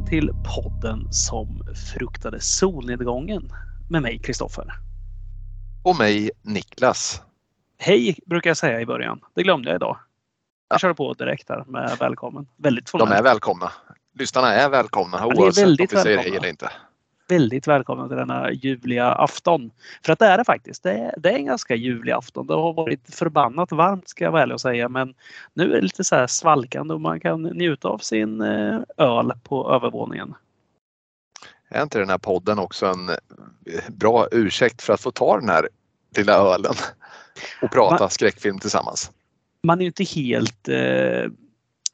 Välkommen till podden som fruktade solnedgången med mig Kristoffer. Och mig Niklas. Hej brukar jag säga i början. Det glömde jag idag. Jag ja. kör på direkt här med välkommen. Väldigt formellt. De är välkomna. Lyssnarna är välkomna ja, oavsett om vi säger hej eller inte väldigt välkomna till denna ljuvliga afton. För att det är det faktiskt. Det är, det är en ganska ljuvlig afton. Det har varit förbannat varmt ska jag väl säga men nu är det lite så här svalkande och man kan njuta av sin eh, öl på övervåningen. Är inte den här podden också en eh, bra ursäkt för att få ta den här lilla ölen och prata man, skräckfilm tillsammans? Man är ju inte helt... Eh,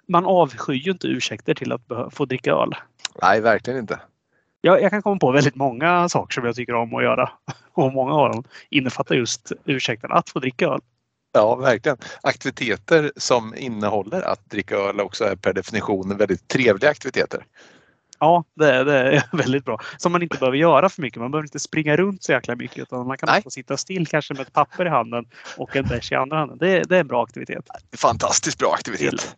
man avskyr ju inte ursäkter till att få dricka öl. Nej, verkligen inte jag, jag, kan komma på väldigt många saker som jag tycker om att göra. Och många av dem innefattar just ursäkten att få dricka öl. Ja, verkligen. Aktiviteter som innehåller att dricka öl också är per definition väldigt trevliga aktiviteter. Ja, det, det är väldigt bra. Som man inte behöver göra för mycket. Man behöver inte springa runt så jäkla mycket utan man kan Nej. sitta still kanske med ett papper i handen och en bärs i andra handen. Det, det, är en bra aktivitet. Fantastiskt bra aktivitet.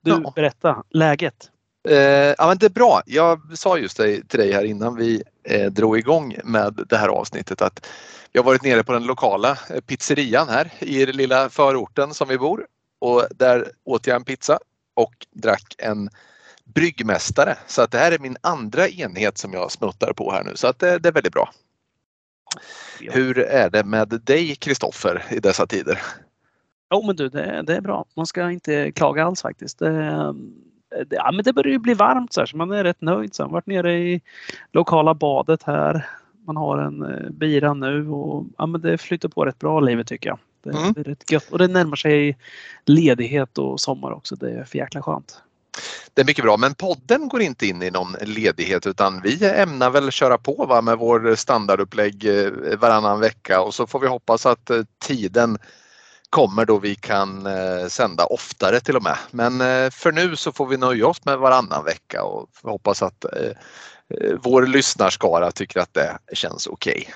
Du, berätta läget. Eh, ja, men det är bra. Jag sa just det till dig här innan vi eh, drog igång med det här avsnittet att har varit nere på den lokala eh, pizzerian här i den lilla förorten som vi bor och där åt jag en pizza och drack en bryggmästare. Så att det här är min andra enhet som jag smuttar på här nu så att det, det är väldigt bra. Ja. Hur är det med dig Kristoffer i dessa tider? Jo men du, det, det, är bra. Man ska inte klaga alls faktiskt. Det, ja, men det börjar ju bli varmt så, här, så man är rätt nöjd. Så. Varit nere i lokala badet här. Man har en eh, bira nu och ja, men det flyter på rätt bra livet tycker jag. Det, mm. är rätt gött. Och det närmar sig ledighet och sommar också. Det är för jäkla skönt. Det är mycket bra men podden går inte in i någon ledighet utan vi ämnar väl köra på va, med vår standardupplägg eh, varannan vecka och så får vi hoppas att eh, tiden kommer då vi kan eh, sända oftare till och med. Men eh, för nu så får vi nöja oss med varannan vecka och hoppas att eh, vår lyssnarskara tycker att det känns okej. Okay.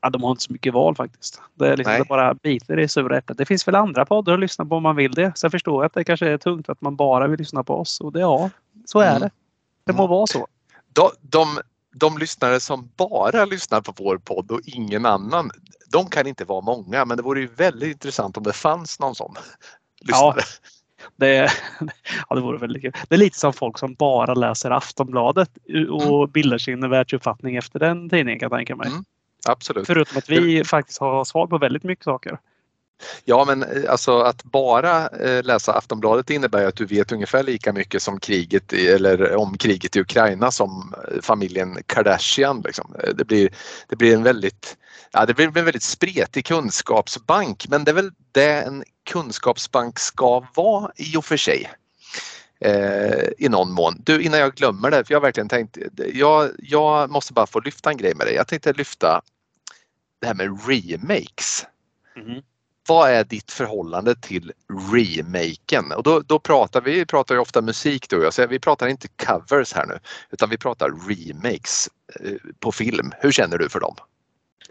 Ja, de har inte så mycket val faktiskt. Det är liksom bara biter i sura äpplet. Det finns väl andra poddar att lyssna på om man vill det. Så jag förstår att det kanske är tungt att man bara vill lyssna på oss. Och det, ja, så är mm. det. Det må mm. vara så. De, de, de lyssnare som bara lyssnar på vår podd och ingen annan, de kan inte vara många men det vore ju väldigt intressant om det fanns någon sån lyssnare. Ja. Det, ja, det vore väldigt kul. Det är lite som folk som bara läser Aftonbladet och mm. bildar sin världsuppfattning efter den tidningen kan jag tänka mig. Mm. Absolut. Förutom att vi faktiskt har svar på väldigt mycket saker. Ja men eh, alltså att bara eh, läsa Aftonbladet innebär att du vet ungefär lika mycket som kriget i, eller om kriget i Ukraina som eh, familjen Kardashian. Liksom. Det, blir, det blir en väldigt ja, det blir en väldigt spretig kunskapsbank men det är väl det en kunskapsbank ska vara i och för sig. Eh, I någon mån. Du innan jag glömmer det, för jag har verkligen tänkt, jag, jag måste bara få lyfta en grej med dig. Jag tänkte lyfta det här med remakes. Mm vad är ditt förhållande till remaken? Och då, då pratar vi pratar ju ofta musik då, jag vi pratar inte covers här nu utan vi pratar remakes eh, på film. Hur känner du för dem?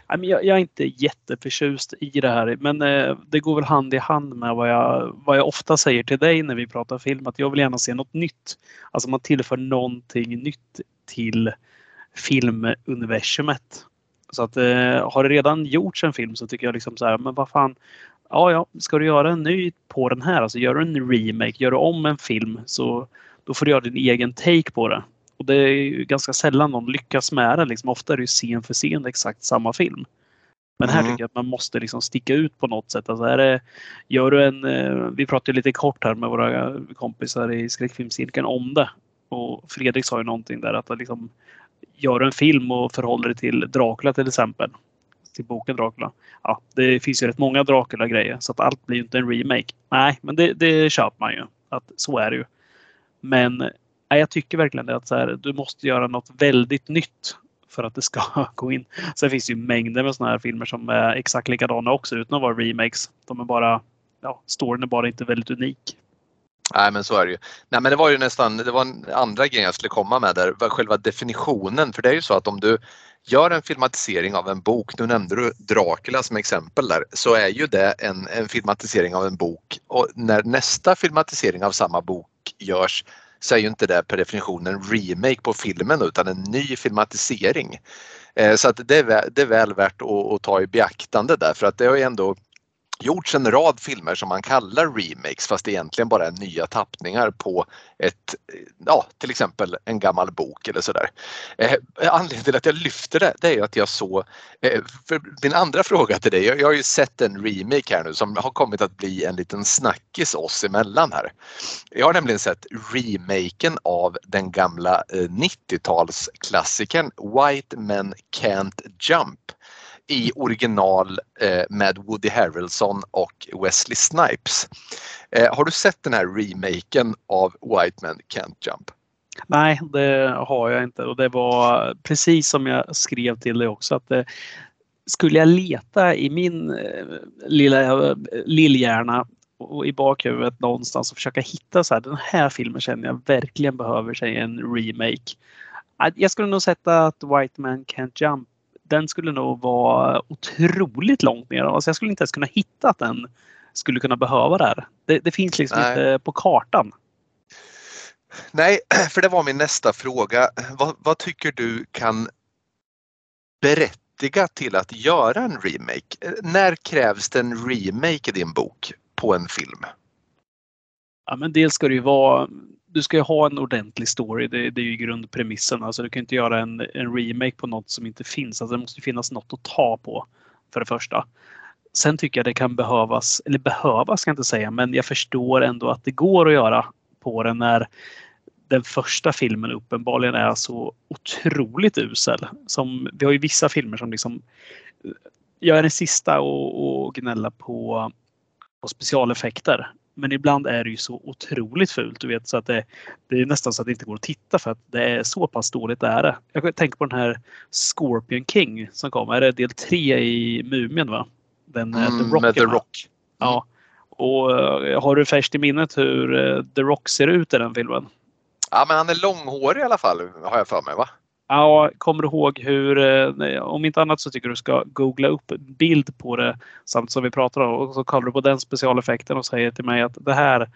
Jag, är inte jätteförtjust i det här men eh, det går väl hand i hand med vad jag, vad jag ofta säger till dig när vi pratar film att jag vill gärna se något nytt. Alltså man tillför någonting nytt till filmuniversumet. Så att eh, har det redan gjorts en film så tycker jag liksom så här, men vad fan. Ja, ja, ska du göra en ny på den här, alltså gör du en remake, gör du om en film så då får du göra din egen take på det. Och det är ju ganska sällan någon lyckas med det. Liksom, ofta är det ju scen för scen exakt samma film. Men här mm. tycker jag att man måste liksom sticka ut på något sätt. Alltså är det, gör du en, eh, vi pratade lite kort här med våra kompisar i skräckfilmscirkeln om det. Och Fredrik sa ju någonting där att liksom, gör en film och förhåller dig till Dracula till exempel. Till boken Dracula. Ja, det finns ju rätt många Dracula-grejer så att allt blir ju inte en remake. Nej, men det, det köper man ju. Att så är det ju. Men nej, jag tycker verkligen det att så här, du måste göra något väldigt nytt för att det ska gå in. Sen finns det ju mängder med sådana här filmer som är exakt likadana också utan att vara remakes. De är bara, ja, storyn är bara inte väldigt unik. Nej men så är det ju. Nej men det var ju nästan, det var en andra grej jag skulle komma med där, var själva definitionen. För det är ju så att om du gör en filmatisering av en bok, nu nämnde du Dracula som exempel där, så är ju det en, en filmatisering av en bok och när nästa filmatisering av samma bok görs så är ju inte det per definition en remake på filmen utan en ny filmatisering. Eh, så att det är, det är väl värt att, att ta i beaktande där för att det har ju ändå gjorts en rad filmer som man kallar remakes fast egentligen bara är nya tappningar på ett, ja till exempel en gammal bok eller sådär. Eh, anledningen till att jag lyfter det, det är att jag såg, eh, min andra fråga till dig, jag, jag har ju sett en remake här nu som har kommit att bli en liten snackis oss emellan här. Jag har nämligen sett remaken av den gamla eh, 90-talsklassikern White Men Can't Jump i original eh, med Woody Harrelson och Wesley Snipes. Eh, har du sett den här remaken av White Man Can't Jump? Nej, det har jag inte och det var precis som jag skrev till dig också att eh, skulle jag leta i min eh, lilla eh, lillhjärna och i bakhuvudet någonstans och försöka hitta så här, den här filmen känner jag verkligen behöver sig en remake. Ah, jag skulle nog sätta att White Man Can't Jump den skulle nog vara otroligt långt ner. Alltså jag skulle inte ens kunna hitta att den skulle kunna behöva det här. Det, det finns liksom Nej. inte på kartan. Nej, för det var min nästa fråga. Vad, vad, tycker du kan berättiga till att göra en remake? När krävs det en remake i din bok på en film? Ja, men dels ska det ju vara du ska ju ha en ordentlig story. Det, det är ju grundpremissen. Alltså du kan inte göra en, en remake på något som inte finns. Alltså det måste finnas något att ta på för det första. Sen tycker jag det kan behövas, eller behövas ska jag inte säga, men jag förstår ändå att det går att göra på den när den första filmen uppenbarligen är så otroligt usel. Som, vi har ju vissa filmer som liksom jag är den sista att gnälla på, på specialeffekter. Men ibland är det ju så otroligt fult. Du vet, så att det, det är nästan så att det inte går att titta för att det är så pass dåligt det är. Jag tänker på den här Scorpion King som kom. Är det del tre i Mumien va? Den, eh, mm, The Rock, med The Rock. Ja. Och uh, har du färskt i minnet hur uh, The Rock ser ut i den filmen? Ja men han är långhårig i alla fall har jag för mig va? Ja, kommer du ihåg hur, eh, om inte annat så tycker du ska googla upp bild på det samt som vi pratar om och så kollar du på den specialeffekten och säger till mig att det här,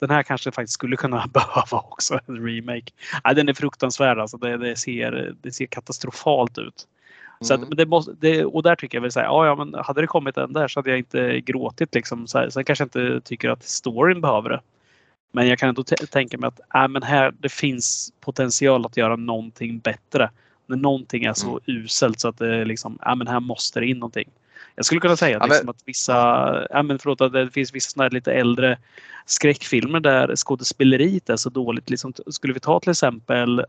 den här kanske faktiskt skulle kunna behöva också en remake. Nej, den är fruktansvärd alltså. Det, det, ser, det ser katastrofalt ut. Så att, mm. det måste, det, och där tycker jag väl säga, ja, ja men hade det kommit en där så hade jag inte gråtit liksom. Så sen kanske jag inte tycker att storyn behöver det. Men jag kan ändå tänka mig att äh, men här, det finns potential att göra någonting bättre. När någonting är så mm. uselt så att det liksom, äh, men här måste det in någonting. Jag skulle kunna säga ja, liksom men... att vissa, ja, men förlåt, att det finns vissa såna lite äldre skräckfilmer där skådespeleriet är så dåligt. Liksom, skulle vi ta till exempel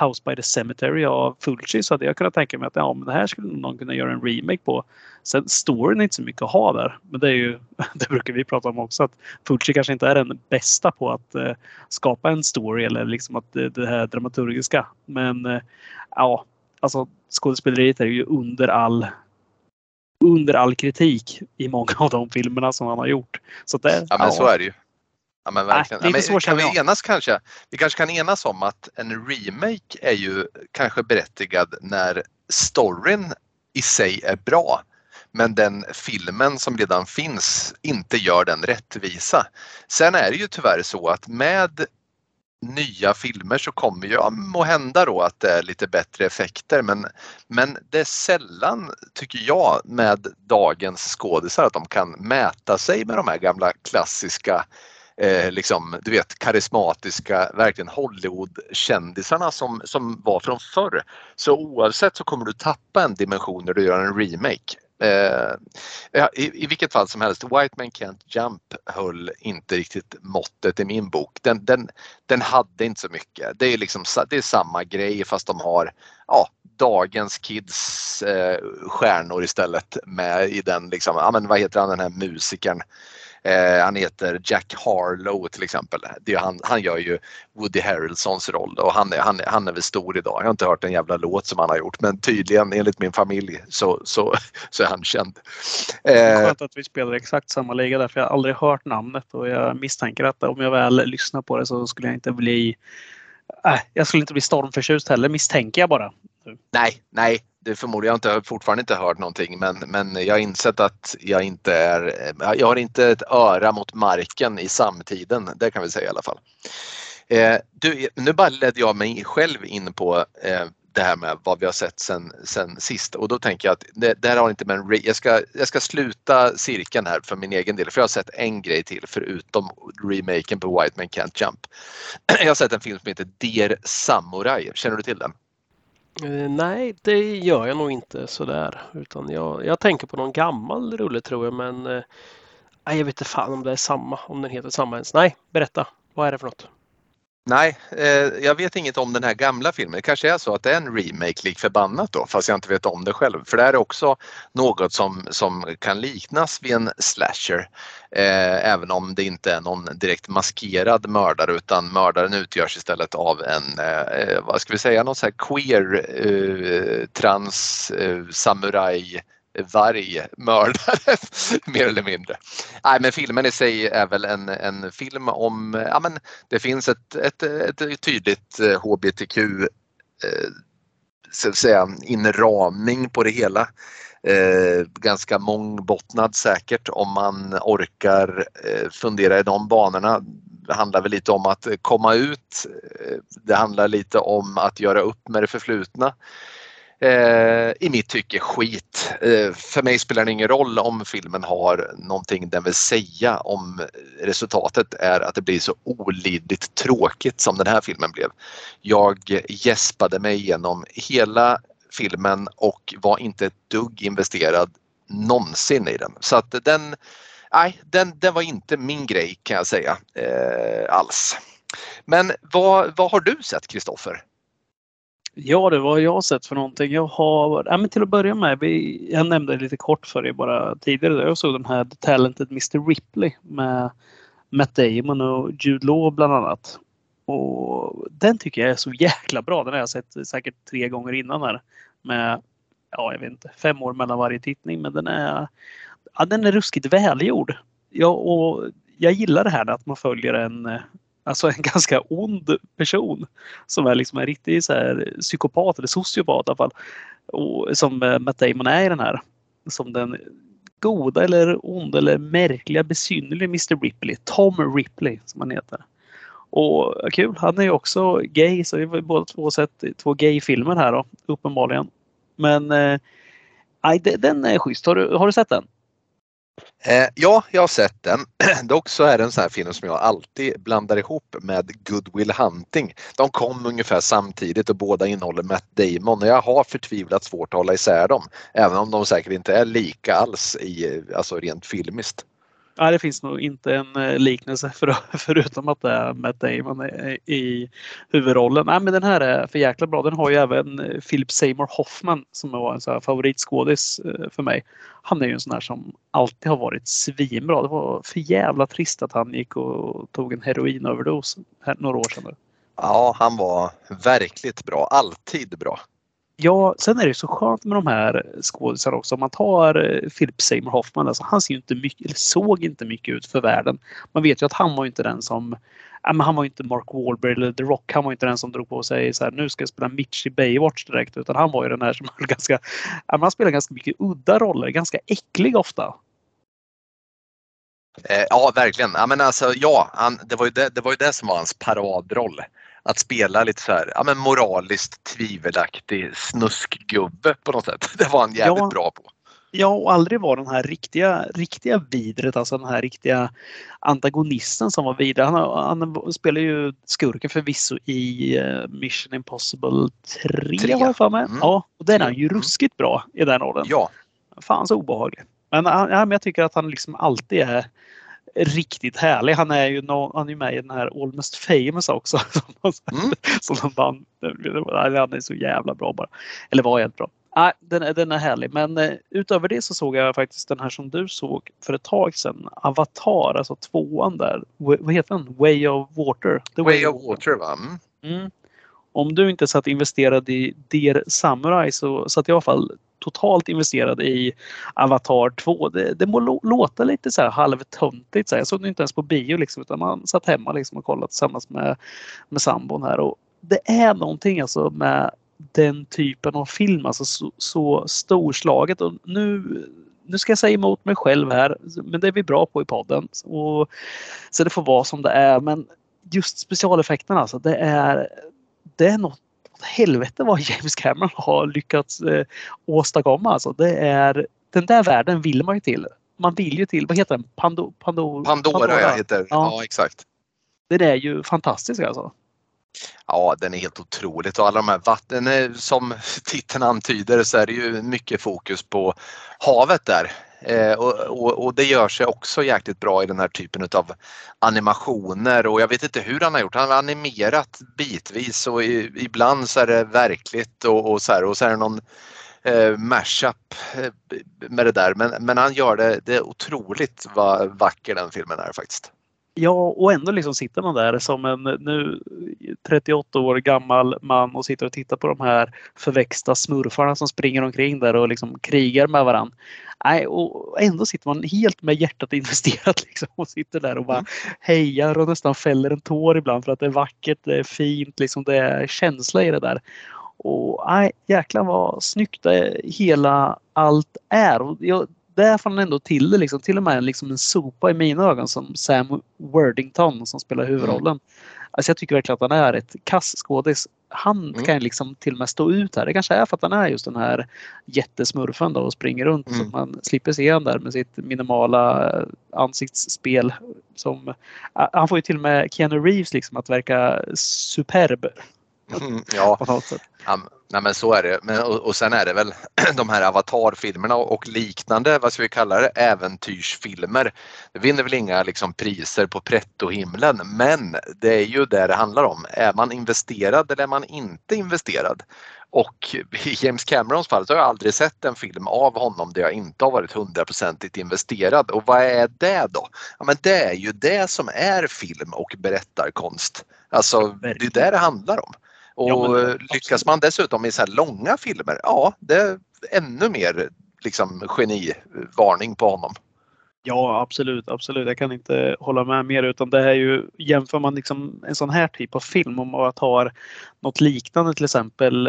House by the Cemetery av Fulci så hade jag kunnat tänka mig att ja, men det här skulle någon kunna göra en remake på. Sen storyn är inte så mycket att ha där. Men det, är ju, det brukar vi prata om också att Fulci kanske inte är den bästa på att uh, skapa en story eller liksom att det, det här dramaturgiska. Men uh, ja, alltså skådespeleriet är ju under all under all kritik i många av de filmerna som han har gjort. Så det, ja, men ja. så är det ju. Ja, men verkligen. Nej, ja, men kan vi enas kanske? Vi kanske kan enas om att en remake är ju kanske berättigad när storyn i sig är bra men den filmen som redan finns inte gör den rättvisa. Sen är det ju tyvärr så att med nya filmer så kommer ju ja, må hända då att det är lite bättre effekter men, men det är sällan, tycker jag, med dagens skådisar att de kan mäta sig med de här gamla klassiska eh, liksom, du vet karismatiska, verkligen Hollywood-kändisarna som, som var från förr. Så oavsett så kommer du tappa en dimension när du gör en remake. Eh, i, i, vilket fall som helst, White Man Can't Jump höll inte riktigt måttet i min bok. Den, den, den hade inte så mycket. Det är, liksom, det är samma grej fast de har ja, dagens kids eh, stjärnor istället med i den, liksom, ja, men vad heter han den här musikern? Eh, han heter Jack Harlow till exempel. Det han, han gör ju Woody Harrelsons roll och han är, han, han är väl stor idag. Jag har inte hört en jävla låt som han har gjort men tydligen enligt min familj så, så, så är han känd. Eh, skönt att vi spelar exakt samma liga därför jag har aldrig hört namnet och jag misstänker att om jag väl lyssnar på det så skulle jag inte bli äh, jag skulle inte bli stormförtjust heller misstänker jag bara. Nej, nej, det förmodar jag inte, jag har fortfarande inte hört någonting men, men jag har insett att jag inte är, eh, jag har inte ett öra mot marken i samtiden, det kan vi säga i alla fall. Eh, du, nu bara ledde jag mig själv in på eh, det här med vad vi har sett sen, sen sist och då tänker jag att det, det här har inte med en jag ska, jag ska sluta cirkeln här för min egen del för jag har sett en grej till förutom remaken på White Man Can't Jump. Jag har sett en film som heter Dear Samurai, känner du till den? Eh, nej, det gör jag nog inte sådär. Utan jag, jag tänker på någon gammal rulle tror jag men eh, jag vet inte fan om det är samma, om den heter samma ens. Nej, berätta. Vad är det för något? Nej, eh, jag vet inget om den här gamla filmen. Det kanske är så att det är en remake lik förbannat då, fast jag inte vet om det själv. För det här är också något som, som kan liknas vid en slasher. Eh, även om det inte är någon direkt maskerad mördare utan mördaren utgörs istället av en, eh, eh vad ska vi säga, någon sån här queer eh, trans eh, samuraj vargmördare mer eller mindre. Nej men filmen i sig är väl en, en film om, ja men det finns ett, ett, ett tydligt eh, hbtq eh, så att säga inramning på det hela. Eh, ganska mångbottnad säkert om man orkar eh, fundera i de banorna. Det handlar väl lite om att komma ut. Eh, det handlar lite om att göra upp med det förflutna eh, i mitt tycke skit. Eh, för mig spelar det ingen roll om filmen har någonting den vill säga om resultatet är att det blir så olidligt tråkigt som den här filmen blev. Jag gäspade mig igenom hela filmen och var inte ett dugg investerad någonsin i den. Så att den, nej, den, den var inte min grej kan jag säga eh, alls. Men vad, vad har du sett Kristoffer? Ja, det var jag har sett för någonting. Jag har, ja, men till att börja med, vi, jag nämnde lite kort för er bara tidigare. Jag såg den här The Talented Mr Ripley med Matt Damon och Jude Law bland annat. Och den tycker jag är så jäkla bra. Den har jag sett säkert tre gånger innan här. Med, ja jag vet inte, fem år mellan varje tittning. Men den är, ja, den är ruskigt välgjord. Ja, och jag gillar det här att man följer en Alltså en ganska ond person som är liksom en riktig så här, psykopat eller sociopat i alla fall. Och, som eh, Matt Damon är i den här. Som den goda eller onda eller märkliga besynnerliga Mr Ripley. Tom Ripley som han heter. Och kul, han är ju också gay så vi har båda två sett två gay-filmer här då, uppenbarligen. Men eh, den är schysst. Har du, har du sett den? Eh, ja, jag har sett den. Dock så är det en sån här film som jag alltid blandar ihop med Goodwill Hunting. De kom ungefär samtidigt och båda innehåller Matt Damon och jag har förtvivlat svårt att hålla isär dem. Även om de säkert inte är lika alls i, alltså rent filmiskt. Ja, det finns nog inte en eh, liknelse för, förutom att det är Matt Damon i huvudrollen. Nej, men den här är för jäkla bra. Den har ju även eh, Philip Seymour Hoffman som var en så här favoritskådis eh, för mig. Han är ju en sån här som alltid har varit svinbra. Det var för jävla trist att han gick och tog en heroinöverdos några år sedan. Ja, han var verkligt bra. Alltid bra. Ja, sen är det så skönt med de här skådisarna också. Om man tar eh, Philip Seymour Hoffman, alltså, han ser inte mycket, eller såg inte mycket ut för världen. Man vet ju att han var inte den som men han var inte Mark Wahlberg eller The Rock. Han var inte den som drog på sig så här, nu ska jag spela Mitch i Baywatch direkt. Utan han var ju den här som var ganska, han spelade ganska mycket udda roller, ganska äcklig ofta. Eh, ja, verkligen. Ja, men alltså, ja, han, det, var ju det, det var ju det som var hans paradroll att spela lite så här, ja, men moraliskt tvivelaktig snuskgubbe på något sätt. Det var han jävligt ja. bra på. Ja, och aldrig var den här riktiga, riktiga vidret, alltså den här riktiga antagonisten som var vidre. Han, han spelar ju skurken förvisso i uh, Mission Impossible 3, 3. har jag för mig. Mm. Ja, och den är ju mm. ruskigt bra i den rollen. Ja. Fan så obehaglig. Men, ja, men jag tycker att han liksom alltid är riktigt härlig. Han är ju no, han är med i den här Almost famous också. Mm. som de. Han är så jävla bra bara. Eller var helt bra. Nej, den, är, den är härlig. Men eh, utöver det så såg jag faktiskt den här som du såg för ett tag sedan. Avatar, alltså tvåan där. Vad heter den? Way of Water. The Way, Way of Water va? Mm. Mm. Om du inte satt investerad i Dear Samurai så satt jag i alla fall totalt investerad i Avatar 2. Det, det må låta lite så här halvtöntigt. Så här. Jag såg det inte ens på bio liksom, utan man satt hemma liksom och kollade tillsammans med, med sambon här. Och det är någonting alltså med den typen av film, alltså så, så storslaget. Och nu, nu ska jag säga emot mig själv här, men det är vi bra på i podden. Och, så det får vara som det är. Men just specialeffekterna alltså. Det är, det är något helvete vad James Cameron har lyckats eh, åstadkomma. Alltså. Det är, den där världen vill man ju till. Man vill ju till, vad heter den? Pando, Pando, Pandora, Pandora. Heter. Ja. ja, exakt. Det är ju fantastiskt alltså. Ja, den är helt otroligt och alla de här vatten, som titeln antyder så är det ju mycket fokus på havet där. Eh, och, och, och, det gör sig också jäkligt bra i den här typen av animationer och jag vet inte hur han har gjort. Han har animerat bitvis och i, ibland så är det verkligt och, och så här och så är det någon eh, mashup eh, med det där. Men, men han gör det, det är otroligt vad vacker den filmen är faktiskt. Ja, och ändå liksom sitter man där som en nu 38 år gammal man och sitter och tittar på de här förväxta smurfarna som springer omkring där och liksom krigar med varandra. Nej, och ändå sitter man helt med hjärtat investerat liksom och sitter där och bara mm. hejar och nästan fäller en tår ibland för att det är vackert, det är fint, liksom det är känsla i det där. Och nej, jäklar vad snyggt det hela allt är. Och jag, där får han ändå till det liksom, till och med liksom en sopa i mina ögon som Sam Worthington som spelar huvudrollen. Mm. Alltså jag tycker verkligen att han är ett kassskådis. Han mm. kan liksom till och med stå ut här. Det kanske är för att han är just den här jättesmurfen då och springer runt mm. så man slipper se honom där med sitt minimala ansiktsspel. Som, han får ju till och med Keanu Reeves liksom att verka superb. Mm, ja. På något sätt. Ja, nej men så är det. Men, och, och sen är det väl de här avatarfilmerna och liknande, vad ska vi kalla det, äventyrsfilmer. Det vinner väl inga liksom, priser på pretto-himlen men det är ju det det handlar om. Är man investerad eller är man inte investerad? Och i James Camerons fall så har jag aldrig sett en film av honom där jag inte har varit hundraprocentigt investerad. Och vad är det då? Ja, men det är ju det som är film och berättarkonst. Alltså det är det det handlar om. Och ja, men, lyckas man dessutom i så här långa filmer, ja det är ännu mer liksom genivarning på honom. Ja absolut, absolut. Jag kan inte hålla med mer utan det är ju jämför man liksom en sån här typ av film om man tar något liknande till exempel.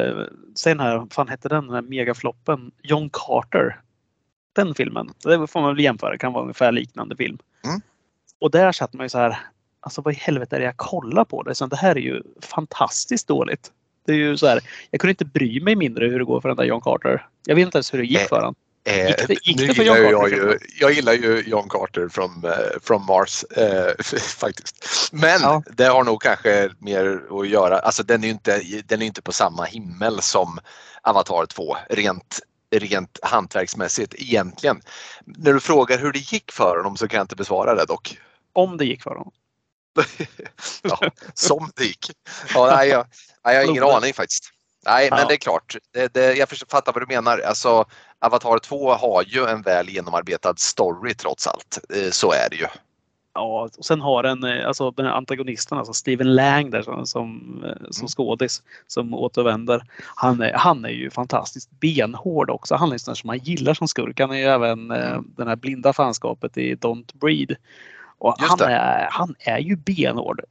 Säg den här, vad fan hette den, den här megafloppen? John Carter. Den filmen, det får man väl jämföra, kan vara ungefär liknande film. Mm. Och där satt man ju så här, alltså vad i helvete är det jag kollar på? Det, så det här är ju fantastiskt dåligt. Det är ju så här, jag kunde inte bry mig mindre hur det går för den där John Carter. Jag vet inte ens hur det gick för honom. Eh, gick det, gick det för John Carter? Jag, ju, jag gillar ju John Carter från, uh, from Mars uh, faktiskt. Men ja. det har nog kanske mer att göra, alltså den är ju inte, den är inte på samma himmel som Avatar 2 rent rent hantverksmässigt egentligen. När du frågar hur det gick för honom så kan jag inte besvara det dock. Om det gick för honom? ja, som gick. Ja, nej, jag, nej, jag har ingen aning faktiskt. Nej, men det är klart. Det, det, jag fattar vad du menar. Alltså, Avatar 2 har ju en väl genomarbetad story trots allt. Eh, så är det ju. Ja, och sen har den, eh, alltså den här antagonisten, alltså Steven Lang där som, som, eh, som mm. skådis som återvänder. Han är, han är ju fantastiskt benhård också. Han är sån som man gillar som skurk. Han är ju även mm. den här blinda fanskapet i Don't Breed. Och han är, han är ju benhård.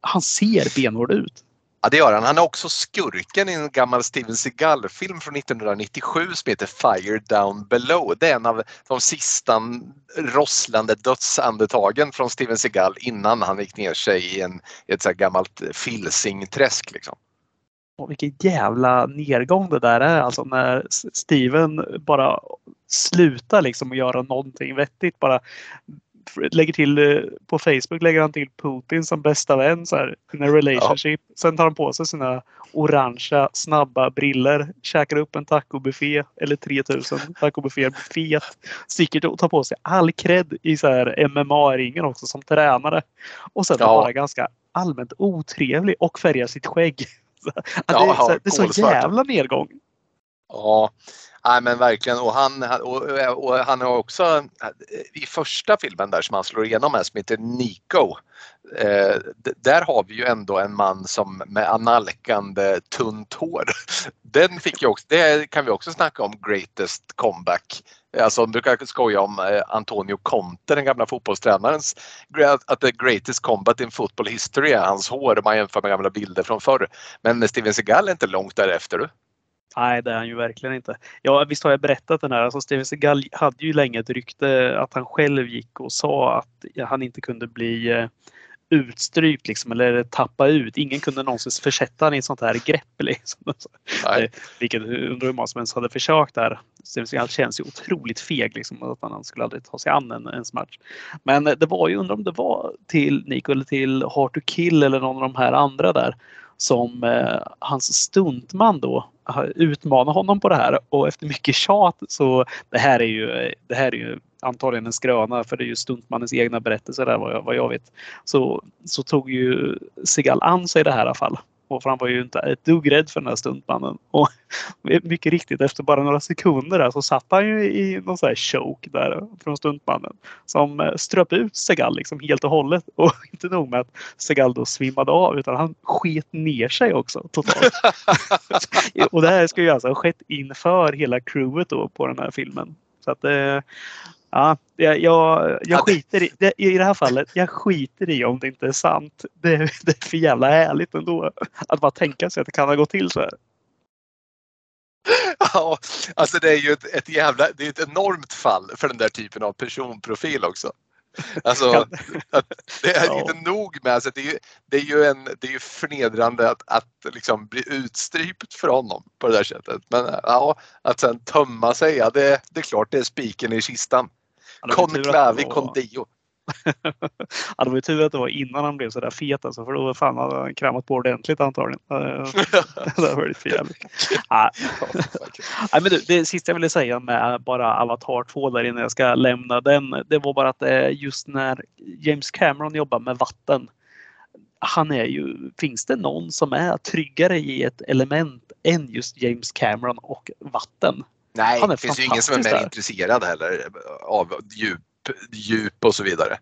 Han ser benhård ut. Ja det gör han. Han är också skurken i en gammal Steven Seagal-film från 1997 som heter Fire Down Below. Det är en av de sista rosslande dödsandetagen från Steven Seagal innan han gick ner sig i, en, ett så gammalt filsingträsk. Liksom. Och vilken jävla nedgång det där är alltså när Steven bara slutar liksom att göra någonting vettigt. Bara lägger till eh, på Facebook lägger han till Putin som bästa vän så här, in a relationship. Ja. Sen tar han på sig sina orangea snabba briller, käkar upp en tacobuffé eller 3000 tacobufféer fet. Sticker och tar på sig all cred i så här MMA-ringen också som tränare. Och sen ja. bara ganska allmänt otrevlig och färgar sitt skägg. Ja, det, är så, det är så jävla nedgång. Ja, Nej men verkligen och han, och, och, han har också i första filmen där som han slår igenom med som heter Nico. Eh, där har vi ju ändå en man som med analkande tunt hår. Den fick ju också, det kan vi också snacka om greatest comeback. Alltså du brukar skoja om eh, Antonio Conte, den gamla fotbollstränarens, att the greatest combat in football history är hans hår om man jämför med gamla bilder från förr. Men Steven Seagal är inte långt därefter. Nej, det är han ju verkligen inte. Ja, visst har jag berättat den här. Alltså Steven Seagal hade ju länge ett rykte att han själv gick och sa att han inte kunde bli eh, utstrypt liksom, eller tappa ut. Ingen kunde någonsin försätta honom i ett sånt här grepp. Liksom. Nej. Vilket undrar hur många som ens hade försökt där. Steven känns ju otroligt feg liksom, att han skulle aldrig ta sig an en ens match. Men det var ju, undrar om det var till Nico eller till Hard to Kill eller någon av de här andra där som eh, hans stuntman då utmanar honom på det här och efter mycket tjat så det här är ju, det här är ju antagligen en skröna för det är ju stuntmannens egna berättelser där vad jag, vad jag vet. Så, så tog ju Segal an sig det här i alla fall. Och för han var ju inte ett dugg rädd för den här stuntmannen. Och mycket riktigt efter bara några sekunder där så satt han ju i någon sån här choke där från stuntmannen. Som eh, ströp ut Segal liksom helt och hållet. Och inte nog med att Segal då svimmade av utan han sket ner sig också totalt. och det här ska ju alltså ha skett inför hela crewet då på den här filmen. Så att eh, Ja, jag, jag, jag skiter i, det, i det här fallet. Jag skiter i om det inte är sant. Det, det är för jävla härligt ändå. Att bara tänka sig att det kan ha gått till så här. Ja, alltså det är ju ett, ett jävla, det är ett enormt fall för den där typen av personprofil också. Alltså, det är ja. inte nog med, alltså, det, är ju, det, är ju en, det är ju förnedrande att, att liksom bli utstrypt för honom på det där sättet. Men ja, att sen tömma sig, ja, det, det är klart det är spiken i kistan. Conclavi con Dio. ja, det var ju tur att det var innan han blev så där fet alltså, för då fan hade han kramat på ordentligt antagligen. det var varit för jävligt. Nej. men du, det sista jag ville säga med bara Avatar 2 där innan jag ska lämna den. Det var bara att eh, just när James Cameron jobbar med vatten. Han är ju, finns det någon som är tryggare i ett element än just James Cameron och vatten? Nej, det finns ju ingen som är mer där. intresserad heller av djup, djup och så vidare.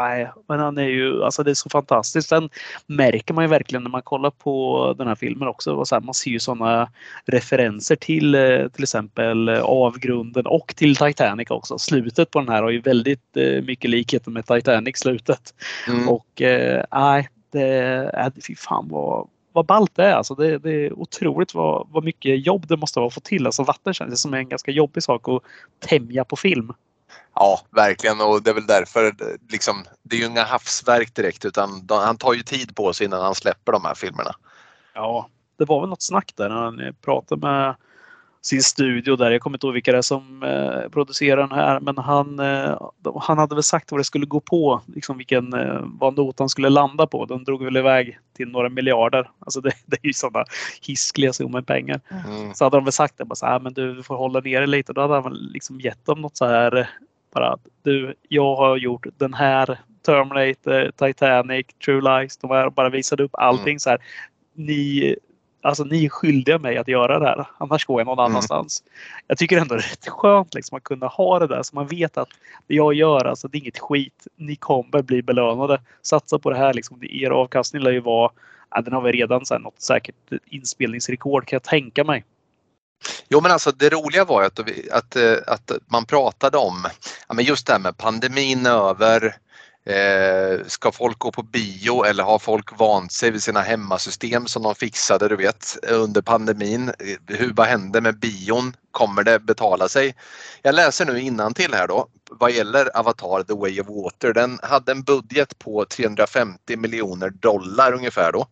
Nej, men han är ju, alltså det är så fantastiskt. Sen märker man ju verkligen när man kollar på den här filmen också. Så här, man ser ju sådana referenser till eh, till exempel avgrunden och till Titanic också. Slutet på den här har ju väldigt eh, mycket likheter med Titanic slutet. Mm. Och eh, nej, det fy fan vad, vad ballt det är. Alltså det, det är otroligt vad, vad mycket jobb det måste vara att få till. Alltså vatten känns som en ganska jobbig sak att tämja på film. Ja, verkligen och det är väl därför liksom, det är ju inga havsverk direkt utan han tar ju tid på sig innan han släpper de här filmerna. Ja, det var väl något snack där när han pratade med sin studio där. Jag kommer inte ihåg vilka det är som eh, producerar den här men han, eh, han hade väl sagt vad det skulle gå på, liksom vilken, eh, vad notan skulle landa på. Den drog väl iväg till några miljarder. Alltså det, det är ju sådana hiskliga summor pengar. Mm. Så hade de väl sagt det, bara så här, men du får hålla ner lite. Då hade han väl liksom gett dem något så här bara du, jag har gjort den här Terminator, Titanic, True Lies. De har bara visat upp allting mm. så här. Ni Alltså ni är skyldiga mig att göra det här. Annars går jag någon mm. annanstans. Jag tycker ändå det är rätt skönt liksom, att kunna ha det där så man vet att det jag gör, alltså det är inget skit. Ni kommer bli belönade. Satsa på det här liksom. Er avkastning lär ju vara, ja, den har vi redan så här, något säkert inspelningsrekord kan jag tänka mig. Jo men alltså det roliga var ju att, att, att man pratade om, ja, men just det här med pandemin över, Eh, ska folk gå på bio eller har folk vant sig vid sina hemmasystem som de fixade du vet under pandemin? Eh, hur, vad hände med bion? Kommer det betala sig? Jag läser nu till här då vad gäller Avatar The Way of Water. Den hade en budget på 350 miljoner dollar ungefär då.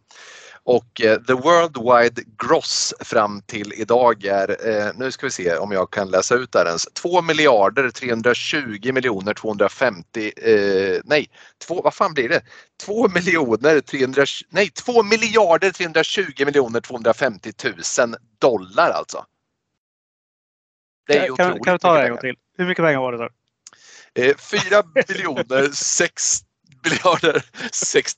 Och eh, the worldwide gross fram till idag är, eh, nu ska vi se om jag kan läsa ut det här ens, 2 miljarder 320 miljoner 250, eh, nej, två, vad fan blir det? 2 miljoner 300, nej 2 miljarder 320 miljoner 250 000 dollar alltså. Det är kan, kan du ta det en gång till? Hur mycket pengar var det? Eh, 4 miljoner 6 miljarder 6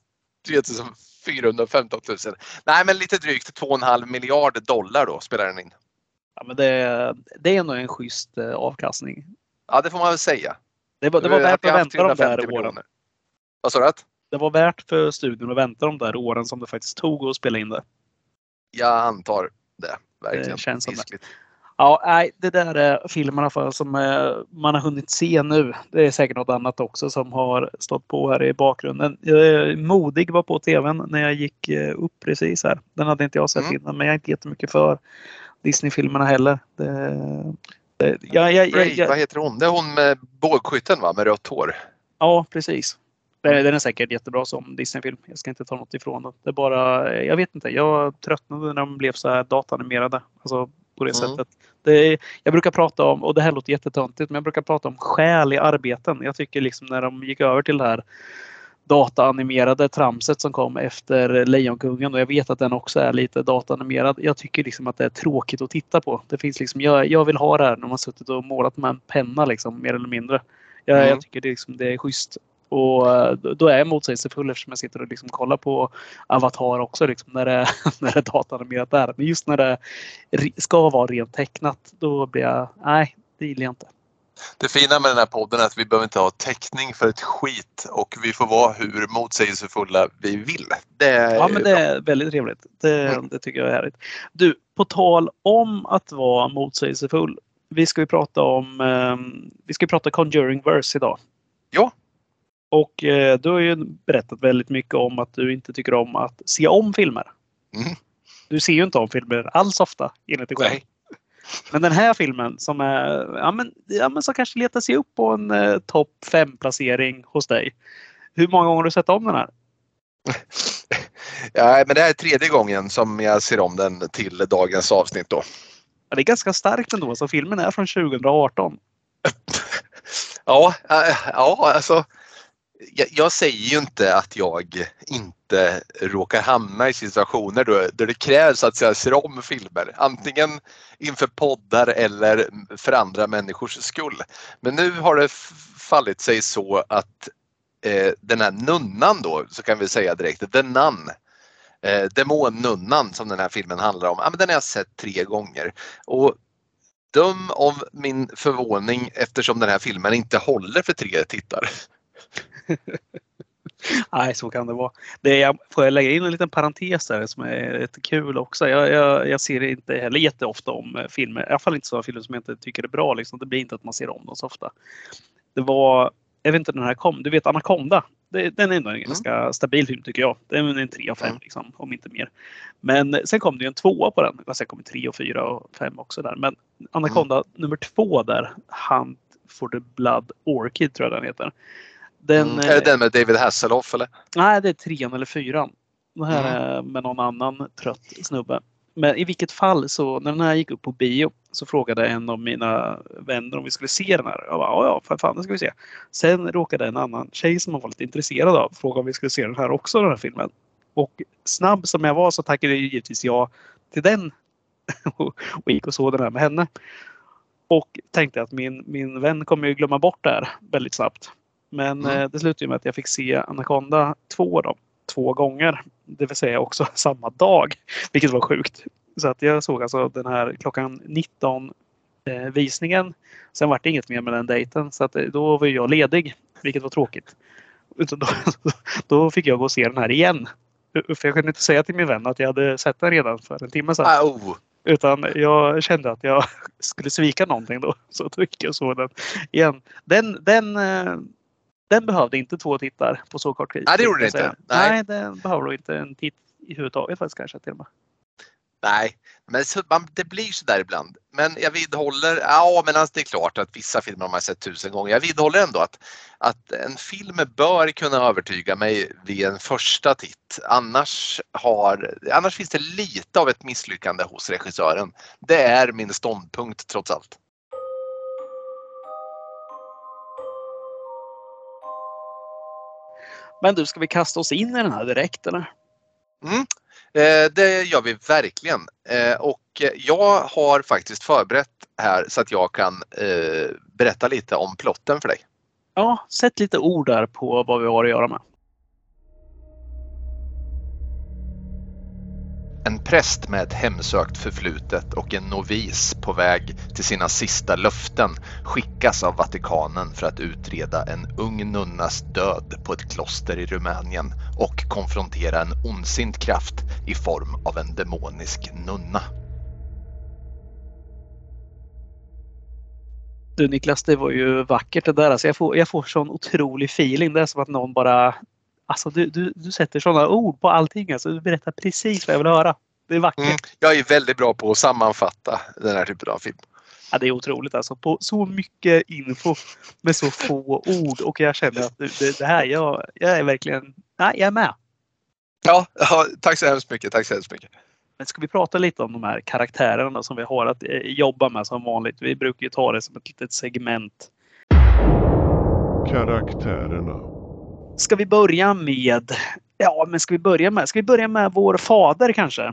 415 000. Nej, men lite drygt 2,5 miljarder dollar då spelar den in. Ja, men det, det är nog en schysst eh, avkastning. Ja, det får man väl säga. Det var, det var värt att vänta de där åren. Vad sa du? Det var värt för studion att vänta de där åren som det faktiskt tog att spela in det. Jag antar det. Verkligen. Det känns som det. Ja, nej, det där är filmerna för som eh, man har hunnit se nu. Det är säkert något annat också som har stått på här i bakgrunden. Modig var på tvn när jag gick eh, upp precis här. Den hade inte jag sett mm. innan, men jag är inte jättemycket för Disney-filmerna heller. Det, det, ja, ja, ja, ja, Vad heter hon? Det är hon med bågskytten va, med rött hår? Ja, precis. Den, den är säkert jättebra som Disney-film. Jag ska inte ta något ifrån den. Det är bara, jag vet inte, jag tröttnade när de blev så här datanimerade. Alltså på det Mm. sättet. Det, jag brukar prata om, och det här låter jättetöntigt, men jag brukar prata om själ i arbeten. Jag tycker liksom när de gick över till det här dataanimerade tramset som kom efter Lejonkungen och jag vet att den också är lite dataanimerad. Jag tycker liksom att det är tråkigt att titta på. Det finns liksom, jag, jag vill ha det här när man suttit och målat med en penna liksom, mer eller mindre. Jag, Mm. jag tycker det, liksom, det är schysst. Och eh, då- är jag motsägelsefull eftersom jag sitter och liksom kollar på Avatar också liksom, när, det, när det är dataanimerat där. Men just när det ska vara rent tecknat då blir jag, nej det gillar jag inte. Det fina med den här podden är att vi behöver inte ha täckning för ett skit och vi får vara hur motsägelsefulla vi vill. Det är Ja, men det bra. är väldigt trevligt. Det, Mm. det tycker jag är härligt. Du, på tal om att vara motsägelsefull. Vi ska ju prata om ehm, vi ska prata Conjuring Verse idag. Ja. Och eh, du har ju berättat väldigt mycket om att du inte tycker om att se om filmer. Mm. Du ser ju inte om filmer alls ofta enligt dig själv. Nej. Men den här filmen som är, ja men, ja, men som kanske letar sig upp på en eh, topp 5 placering hos dig. Hur många gånger har du sett om den här? Ja, men det här är tredje gången som jag ser om den till dagens avsnitt då. Ja, det är ganska starkt ändå. Så filmen är från 2018. Ja, äh, ja alltså. Jag, jag säger ju inte att jag inte råkar hamna i situationer då, där det krävs att jag ser om filmer. Antingen inför poddar eller för andra människors skull. Men nu har det fallit sig så att eh, den här nunnan då, så kan vi säga direkt, The Nun. Eh, Demonnunnan som den här filmen handlar om, ja, men den har jag sett tre gånger. Och döm om min förvåning eftersom den här filmen inte håller för tre tittare. Nej, så kan det vara. Det är, får jag lägga in en liten parentes där som är lite kul också. Jag, jag, jag ser inte heller jätteofta om eh, filmer. I alla fall inte sådana filmer som jag inte tycker är bra. Liksom. Det blir inte att man ser om dem så ofta. Det var, jag vet inte när den här kom. Du vet Anaconda. Det, den är ändå en ganska stabil film tycker jag. Det är en 3 av 5 Mm. liksom, om inte mer. Men sen kom det ju en tvåa på den. Sen kom det 3 och 4 och 5 också där. Men Anaconda nummer två där. Hunt for the Blood Orchid tror jag den heter. Den, Mm. eh, Är det den med David Hasselhoff eller? Nej, det är trean eller fyran. Det här Mm. är med någon annan trött snubbe. Men i vilket fall så när den här gick upp på bio så frågade en av mina vänner om vi skulle se den här. Jag bara, ja, för fan, det ska vi se. Sen råkade en annan tjej som man var lite intresserad av fråga om vi skulle se den här också, den här filmen. Och snabb som jag var så tackade jag givetvis ja till den. och gick och såg den här med henne. Och tänkte att min, min vän kommer ju glömma bort det här väldigt snabbt. Men Mm. eh, det slutade ju med att jag fick se Anaconda 2 då, två gånger. Det vill säga också samma dag. Vilket var sjukt. Så att jag såg alltså den här klockan 19 eh, visningen. Sen var det inget mer med den dejten. Så att eh, då var jag ledig. Vilket var tråkigt. Då, då fick jag gå och se den här igen. För jag kunde inte säga till min vän att jag hade sett den redan för en timme sedan. Oh. Utan jag kände att jag skulle svika någonting då. Så då gick jag och såg den igen. Den, den, eh, den behövde inte två tittar på så kort tid. Nej, det gjorde den inte. Nej. Nej, den behöver inte en titt i huvudtaget faktiskt kanske till och med. Nej, men man, det blir så där ibland. Men jag vidhåller, ja men alltså det är klart att vissa filmer har man sett tusen gånger. Jag vidhåller ändå att, att en film bör kunna övertyga mig vid en första titt. Annars, har, annars finns det lite av ett misslyckande hos regissören. Det är min ståndpunkt trots allt. Men du, ska vi kasta oss in i den här direkt eller? Eh, det gör vi verkligen. Eh, och jag har faktiskt förberett här så att jag kan eh, berätta lite om plotten för dig. Ja, sätt lite ord där på vad vi har att göra med. En präst med ett hemsökt förflutet och en novis på väg till sina sista löften skickas av Vatikanen för att utreda en ung nunnas död på ett kloster i Rumänien och konfrontera en ondsint kraft i form av en demonisk nunna. Du Niklas, det var ju vackert det där. Alltså jag, får, jag får sån otrolig feeling. Det är som att någon bara... Alltså du, du, du sätter sådana ord på allting. Alltså, du berättar precis vad jag vill höra. Det är vackert. Mm. Jag är väldigt bra på att sammanfatta den här typen av film. Ja, det är otroligt alltså. På så mycket info med så få ord och jag känner att det, det här, jag, jag är verkligen, nej, jag är med. Ja, ja, tack så hemskt mycket. Tack så hemskt mycket. Men ska vi prata lite om de här karaktärerna som vi har att eh, jobba med som vanligt? Vi brukar ju ta det som ett litet segment. Karaktärerna. Ska vi börja med, ja men ska vi börja med, ska vi börja med vår fader kanske?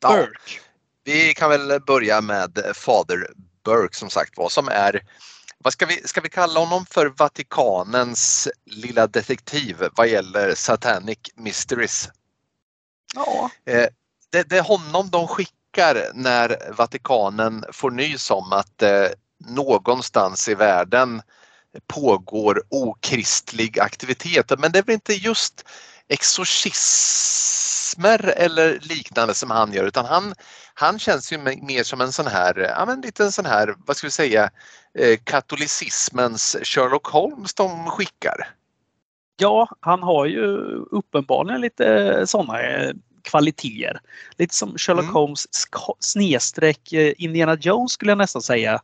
Ja, Burke. vi kan väl börja med Fader Burke som sagt var som är vad ska vi, ska vi kalla honom för Vatikanens lilla detektiv vad gäller Satanic Mysteries? Ja. Eh, det, det är honom de skickar när Vatikanen får nys om att eh, någonstans i världen pågår okristlig aktivitet. Men det är väl inte just exorcismer eller liknande som han gör utan han, han känns ju mer som en sån här, ja men lite sån här, vad ska vi säga, eh, katolicismens Sherlock Holmes de skickar. Ja, han har ju uppenbarligen lite sådana eh, kvaliteter. Lite som Sherlock Mm. Holmes snedstreck eh, Indiana Jones skulle jag nästan säga.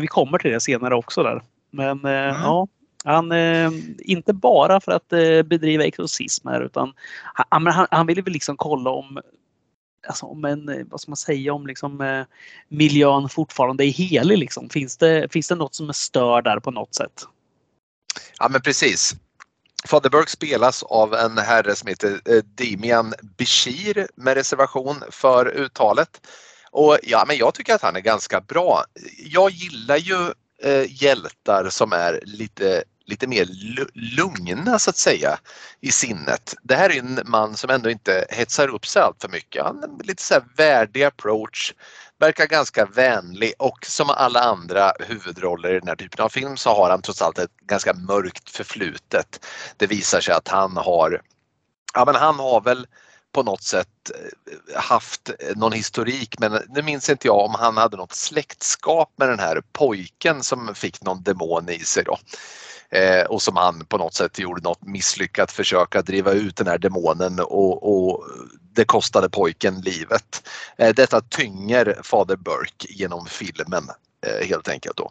Vi kommer till det senare också där. Men Mm. ja, han, eh, inte bara för att eh, bedriva exorcismer utan han, han, han ville väl liksom kolla om Alltså om en, vad ska man säga, om liksom, miljön fortfarande är helig. Liksom. Finns, det, finns det något som är stör där på något sätt? Ja men precis. Fader Burke spelas av en herre som heter Dimian Bishir med reservation för uttalet. Och ja, men jag tycker att han är ganska bra. Jag gillar ju eh, hjältar som är lite, lite mer lugna så att säga i sinnet. Det här är en man som ändå inte hetsar upp sig allt för mycket. Han har lite så här värdig approach, verkar ganska vänlig och som alla andra huvudroller i den här typen av film så har han trots allt ett ganska mörkt förflutet. Det visar sig att han har, ja men han har väl på något sätt eh, haft någon historik men nu minns inte jag om han hade något släktskap med den här pojken som fick någon demon i sig då. Eh, och som han på något sätt gjorde något misslyckat försök att driva ut den här demonen och, och det kostade pojken livet. Eh, detta tynger fader Burke genom filmen eh, helt enkelt då.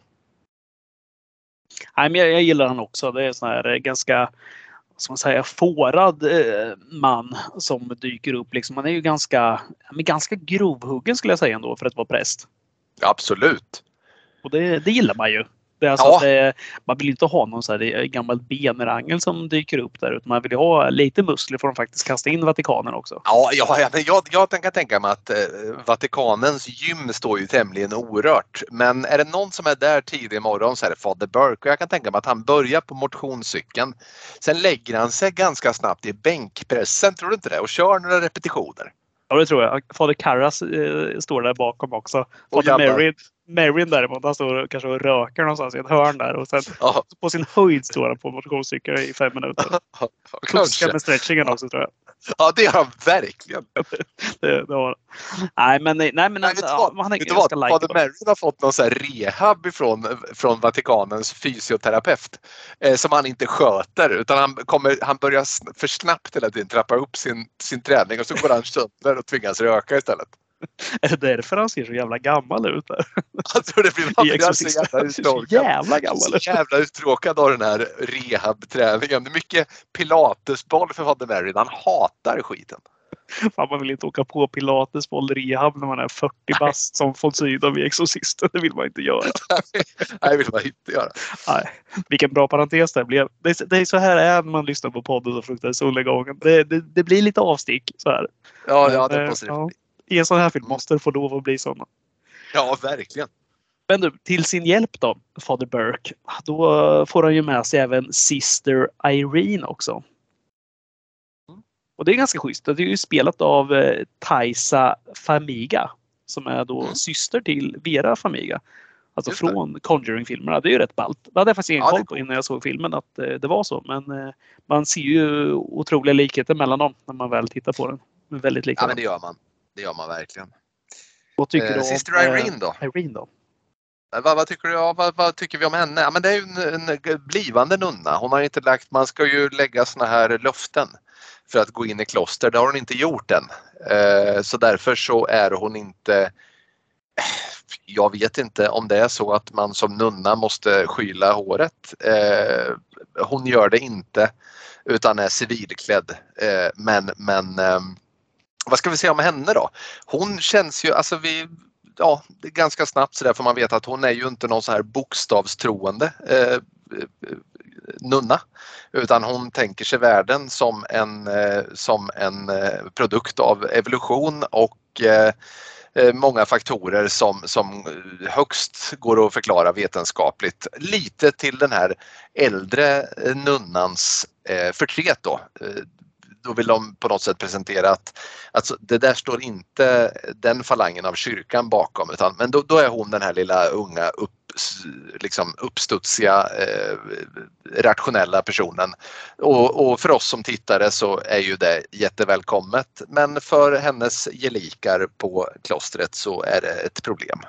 Nej, men jag, jag gillar han också. Det är sån här eh, ganska ska man säga, fårad eh, man som dyker upp. Liksom. Han är ju ganska, men ganska grovhuggen skulle jag säga ändå för att vara präst. Absolut. Och det, det gillar man ju. Det är alltså Ja. att det, man vill inte ha någon så här gammal benrangel som dyker upp där. Utan man vill ju ha lite muskler för att faktiskt kasta in Vatikanen också. Ja, ja, ja, men jag, jag kan tänka mig att eh, Vatikanens gym står ju tämligen orört. Men är det någon som är där tidig morgon så är det Fader Burke och jag kan tänka mig att han börjar på motionscykeln. Sen lägger han sig ganska snabbt i bänkpressen, tror du inte det? Och kör några repetitioner. Ja, det tror jag. Fader Karras eh, står där bakom också. Fader jabbar. Merrin, däremot, han står kanske och röker någonstans i ett hörn där. Och sen Ja, på sin höjd står han på motionscykeln i fem minuter. Fuskar kanske. med stretchingen också tror jag. Ja, det har han verkligen. Det, det var... Nej men, nej, men Nej, alltså, vad? ja, han är Vet vad? ganska Fader likeable. Har fått någon så rehab ifrån, från Vatikanens fysioterapeut eh, som han inte sköter utan han, kommer, han börjar för snabbt hela tiden trappa upp sin, sin träning och så går han sönder och tvingas röka istället. Är det därför han ser så jävla gammal ut? Där? Jag tror det blir han så jävla Han ser så jävla gammal Så ut. jävla uttråkad av den här rehabträningen. Det är mycket pilatesboll för Fader Merrin. Han hatar skiten. Fan, man vill inte åka på pilatesboll rehab när man är 40 bast som von Sydow i Exorcisten. Det vill man inte göra. Nej, det vill man inte göra. Nej. Vilken bra parentes det blev. Det är, det är så här det är när man lyssnar på podden så fruktansvärt solnedgången. Det, det, det blir lite avstick. Så här. Ja, ja det måste det bli. I en sån här film måste det få lov att bli såna. Ja, verkligen. Men du, till sin hjälp då, Fader Burke, då får han ju med sig även Sister Irene också. Mm. Och det är ganska schysst. Det är ju spelat av eh, Taisa Famiga som är då Mm. syster till Vera Famiga. Alltså Just från Conjuring-filmerna. Det är ju rätt ballt. Det hade jag faktiskt ingen Ja, koll på innan jag såg filmen att eh, det var så. Men eh, man ser ju otroliga likheter mellan dem när man väl tittar på den. Väldigt Ja, lika. men det gör man. Det gör man verkligen. Vad tycker Eh, du om Sister eh, Irene då? Irene då? Eh, Vad, vad, tycker du, ja, vad, vad tycker vi om henne? Ja, men det är ju en, en blivande nunna. Hon har inte lagt, man ska ju lägga såna här löften för att gå in i kloster. Det har hon inte gjort än. Eh, så därför så är hon inte jag vet inte om det är så att man som nunna måste skyla håret. Eh, hon gör det inte utan är civilklädd. Eh, men men eh, vad ska vi säga om henne då? Hon känns ju, alltså vi, ja, ganska snabbt sådär får man veta att hon är ju inte någon så här bokstavstroende eh, eh, nunna utan hon tänker sig världen som en, eh, som en eh, produkt av evolution och eh, eh många faktorer som, som högst går att förklara vetenskapligt. Lite till den här äldre nunnans eh, förtret då. Då vill de på något sätt presentera att alltså, det där står inte den falangen av kyrkan bakom utan men då, då är hon den här lilla unga upp liksom uppstudsiga, eh, rationella personen. Och, och, för oss som tittare så är ju det jättevälkommet men för hennes gelikar på klostret så är det ett problem.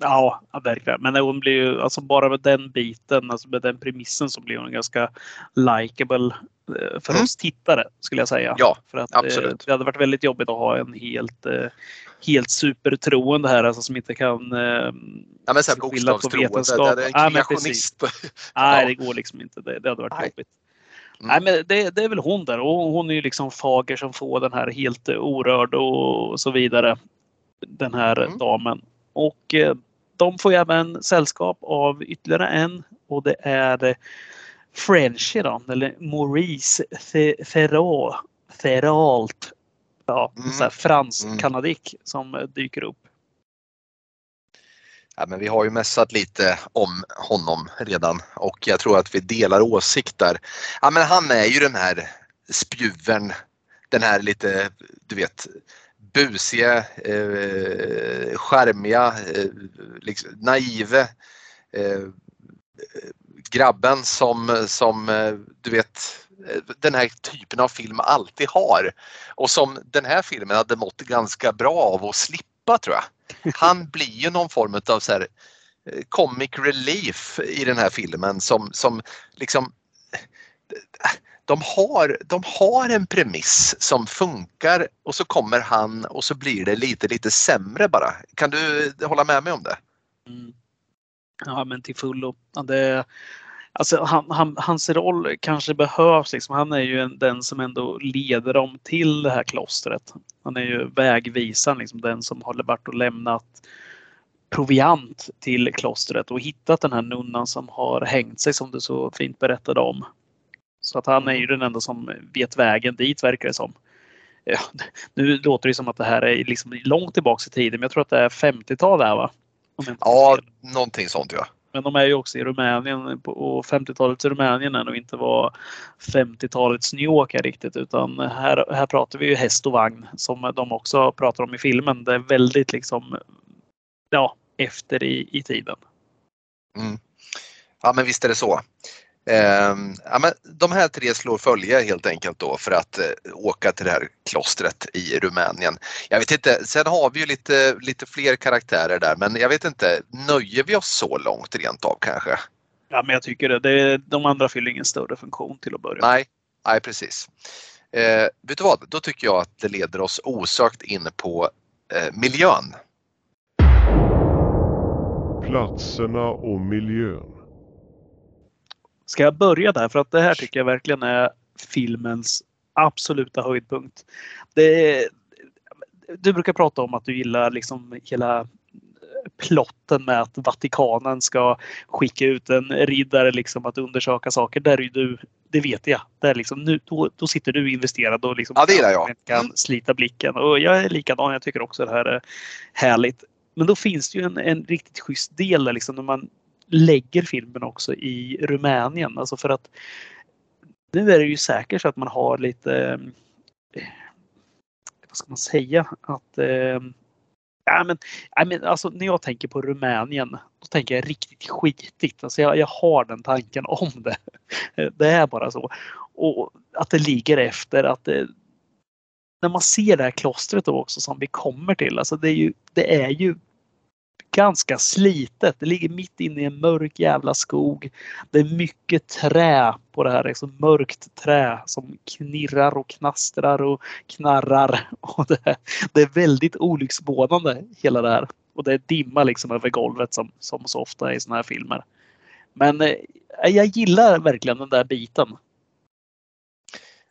Ja, verkligen. Men hon blir ju, alltså bara med den biten, alltså med den premissen så blir hon ganska likable eh, för mm. oss tittare skulle jag säga. Ja, för att, eh, absolut. Det hade varit väldigt jobbigt att ha en helt eh, helt supertroende här alltså som inte kan ja, men så skilja på vetenskap. Det är en kreationist. Ja, Nej, det går liksom inte. Det, det hade varit Nej. jobbigt. Mm. Nej, men det, det, är väl hon där och hon är ju liksom fager som får den här helt orörd och så vidare. Den här mm. damen. Och eh, de får även sällskap av ytterligare en och det är Frenchy då, eller Maurice Ferralt ja, mm. fransk-kanadik mm. som dyker upp. Ja, men vi har ju mässat lite om honom redan och jag tror att vi delar åsikter. Ja, men han är ju den här spjuvern, den här lite, du vet, busiga, eh, skärmiga, eh, liksom, naive eh, grabben som, som eh, du vet den här typen av film alltid har och som den här filmen hade mått ganska bra av att slippa tror jag. Han blir ju någon form av så här, eh, comic relief i den här filmen som, som liksom de har, de har en premiss som funkar och så kommer han och så blir det lite, lite sämre bara. Kan du hålla med mig om det? Mm. Ja men till fullo. Det, Alltså han, han, hans roll kanske behövs. Liksom. Han är ju en, den som ändå leder dem till det här klostret. Han är ju vägvisaren, liksom, den som har varit och lämnat proviant till klostret och hittat den här nunnan som har hängt sig som du så fint berättade om. Så att han är ju den enda som vet vägen dit verkar det som. Ja, nu låter det som att det här är liksom långt tillbaks i tiden men jag tror att det är 50-tal där va? Ja, någonting sånt ja. Men de är ju också i Rumänien och 50-talets Rumänien är nog inte vad 50-talets New York är riktigt utan här, här pratar vi ju häst och vagn som de också pratar om i filmen. Det är väldigt liksom ja, efter i, i tiden. Mm. Ja men visst är det så. Eh, ja, men de här tre slår följe helt enkelt då för att eh, åka till det här klostret i Rumänien. Jag vet inte, sen har vi ju lite, lite fler karaktärer där men jag vet inte, nöjer vi oss så långt rent av kanske? Ja men jag tycker det. det de andra fyller ingen större funktion till att börja med. Nej, nej precis. Eh, vet du vad, då tycker jag att det leder oss osökt in på eh, miljön. Platserna och miljön. Ska jag börja där? För att det här tycker jag verkligen är filmens absoluta höjdpunkt. Det, du brukar prata om att du gillar liksom hela plotten med att Vatikanen ska skicka ut en riddare liksom att undersöka saker. Där är du, det vet jag. Där liksom, nu, då, då sitter du investerad och liksom ja, det jag. kan slita blicken. Och jag är likadan. Jag tycker också det här är härligt. Men då finns det ju en, en riktigt schysst del där liksom när man lägger filmen också i Rumänien. Alltså för att nu är det ju säkert så att man har lite eh, vad ska man säga? Att eh, ja, men, ja, men alltså, när jag tänker på Rumänien, då tänker jag riktigt skitigt. Alltså jag, jag har den tanken om det. Det är bara så. Och att det ligger efter att det, när man ser det här klostret då också som vi kommer till, alltså det är ju, det är ju ganska slitet. Det ligger mitt inne i en mörk jävla skog. Det är mycket trä på det här, liksom mörkt trä som knirrar och knastrar och knarrar. Och det, är, det är väldigt olycksbådande hela det här. Och det är dimma liksom över golvet som, som så ofta i såna här filmer. Men eh, jag gillar verkligen den där biten.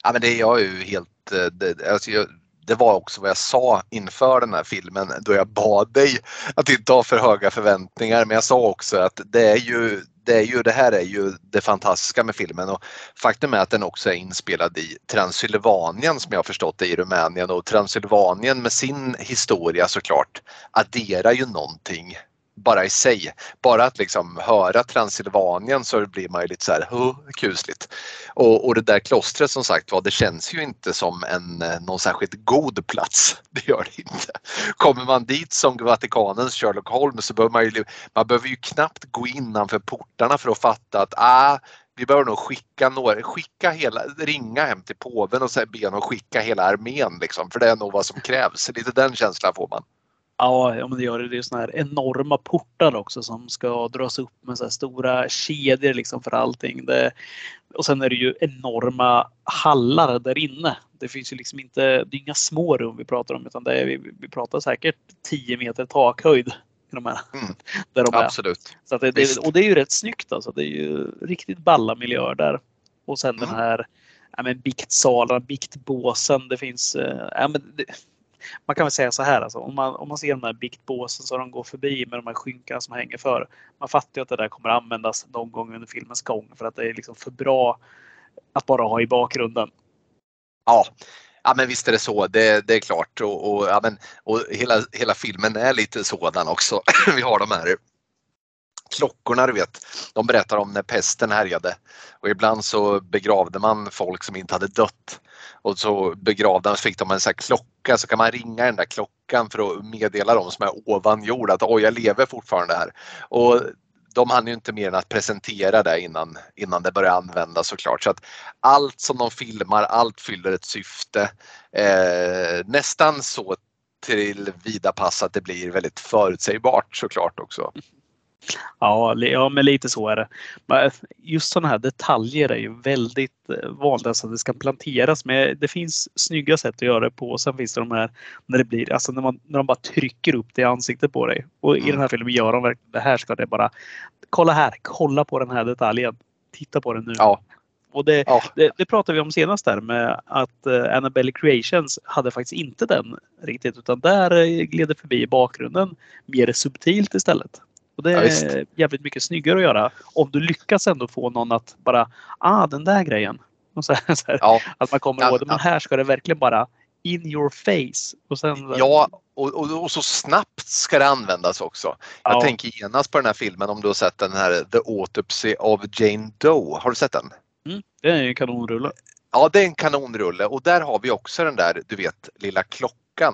Ja, men det är jag ju helt... Eh, det, alltså jag, det var också vad jag sa inför den här filmen då jag bad dig att inte ha för höga förväntningar. Men jag sa också att det är ju det, är ju, det här är ju det fantastiska med filmen och faktum är att den också är inspelad i Transylvanien som jag har förstått det i Rumänien och Transylvanien med sin historia såklart adderar ju någonting bara i sig. Bara att liksom höra Transylvanien så blir man ju lite så här, huh, kusligt. Och, och det där klostret som sagt var, det känns ju inte som en eh, någon särskilt god plats. Det gör det inte. Kommer man dit som Vatikanens Sherlock Holmes så behöver man ju, man behöver ju knappt gå innanför portarna för att fatta att ah, vi behöver nog skicka några, skicka hela, ringa hem till påven och be honom skicka hela armén liksom, för det är nog vad som krävs. Lite den känslan får man. Ja, men det gör det. Det är såna här enorma portar också som ska dras upp med så här stora kedjor liksom för allting. Det, och sen är det ju enorma hallar där inne. Det finns ju liksom inte, det är inga små rum vi pratar om utan det är, vi, vi pratar säkert 10 meter takhöjd. I de här, Mm. där de är. Absolut. Så att det, det, och det är ju rätt snyggt alltså. Det är ju riktigt balla miljöer där. Och sen den Mm. här ja, men biktsalen, biktbåsen. Det finns, eh, ja, men det, man kan väl säga så här alltså, om man, om man ser de här biktbåsen så de går förbi med de här skynkarna som hänger för. Man fattar ju att det där kommer användas någon gång under filmens gång för att det är liksom för bra att bara ha i bakgrunden. Ja. Ja men visst är det så, det, det är klart. Och, och, ja, men, och hela, hela filmen är lite sådan också. Vi har de här klockorna du vet. De berättar om när pesten härjade och ibland så begravde man folk som inte hade dött. Och så begravde man, så fick de en sån här klocka så kan man ringa den där klockan för att meddela dem som är ovan jord att oj jag lever fortfarande här. Och de hann ju inte mer än att presentera det innan, innan det började användas såklart. Så att allt som de filmar, allt fyller ett syfte. Eh, nästan så till vida pass att det blir väldigt förutsägbart såklart också. Ja, ja, men lite så är det. Just sådana här detaljer är ju väldigt eh, vanligt alltså att det ska planteras. Men det finns snygga sätt att göra det på. Sen finns det de här när det blir, alltså när, man, när de bara trycker upp det i ansiktet på dig. Och i Mm. den här filmen gör de verkligen det här ska det bara. Kolla här, kolla på den här detaljen. Titta på den nu. Ja. Och det, Ja. det, det pratade vi om senast där med att uh, Annabelle Creations hade faktiskt inte den riktigt utan där uh, gled det förbi i bakgrunden mer subtilt istället. Och det Ja, är visst. jävligt mycket snyggare att göra om du lyckas ändå få någon att bara ah den där grejen. Så här, så här, Ja, att man kommer Ja, ihåg det. Men ja. här ska det verkligen bara in your face. Och sen, ja och, och, och så snabbt ska det användas också. Jag Ja. tänker genast på den här filmen om du har sett den här The Autopsy of Jane Doe. Har du sett den? Mm, det är en kanonrulle. Ja, det är en kanonrulle och där har vi också den där, du vet, lilla klockan.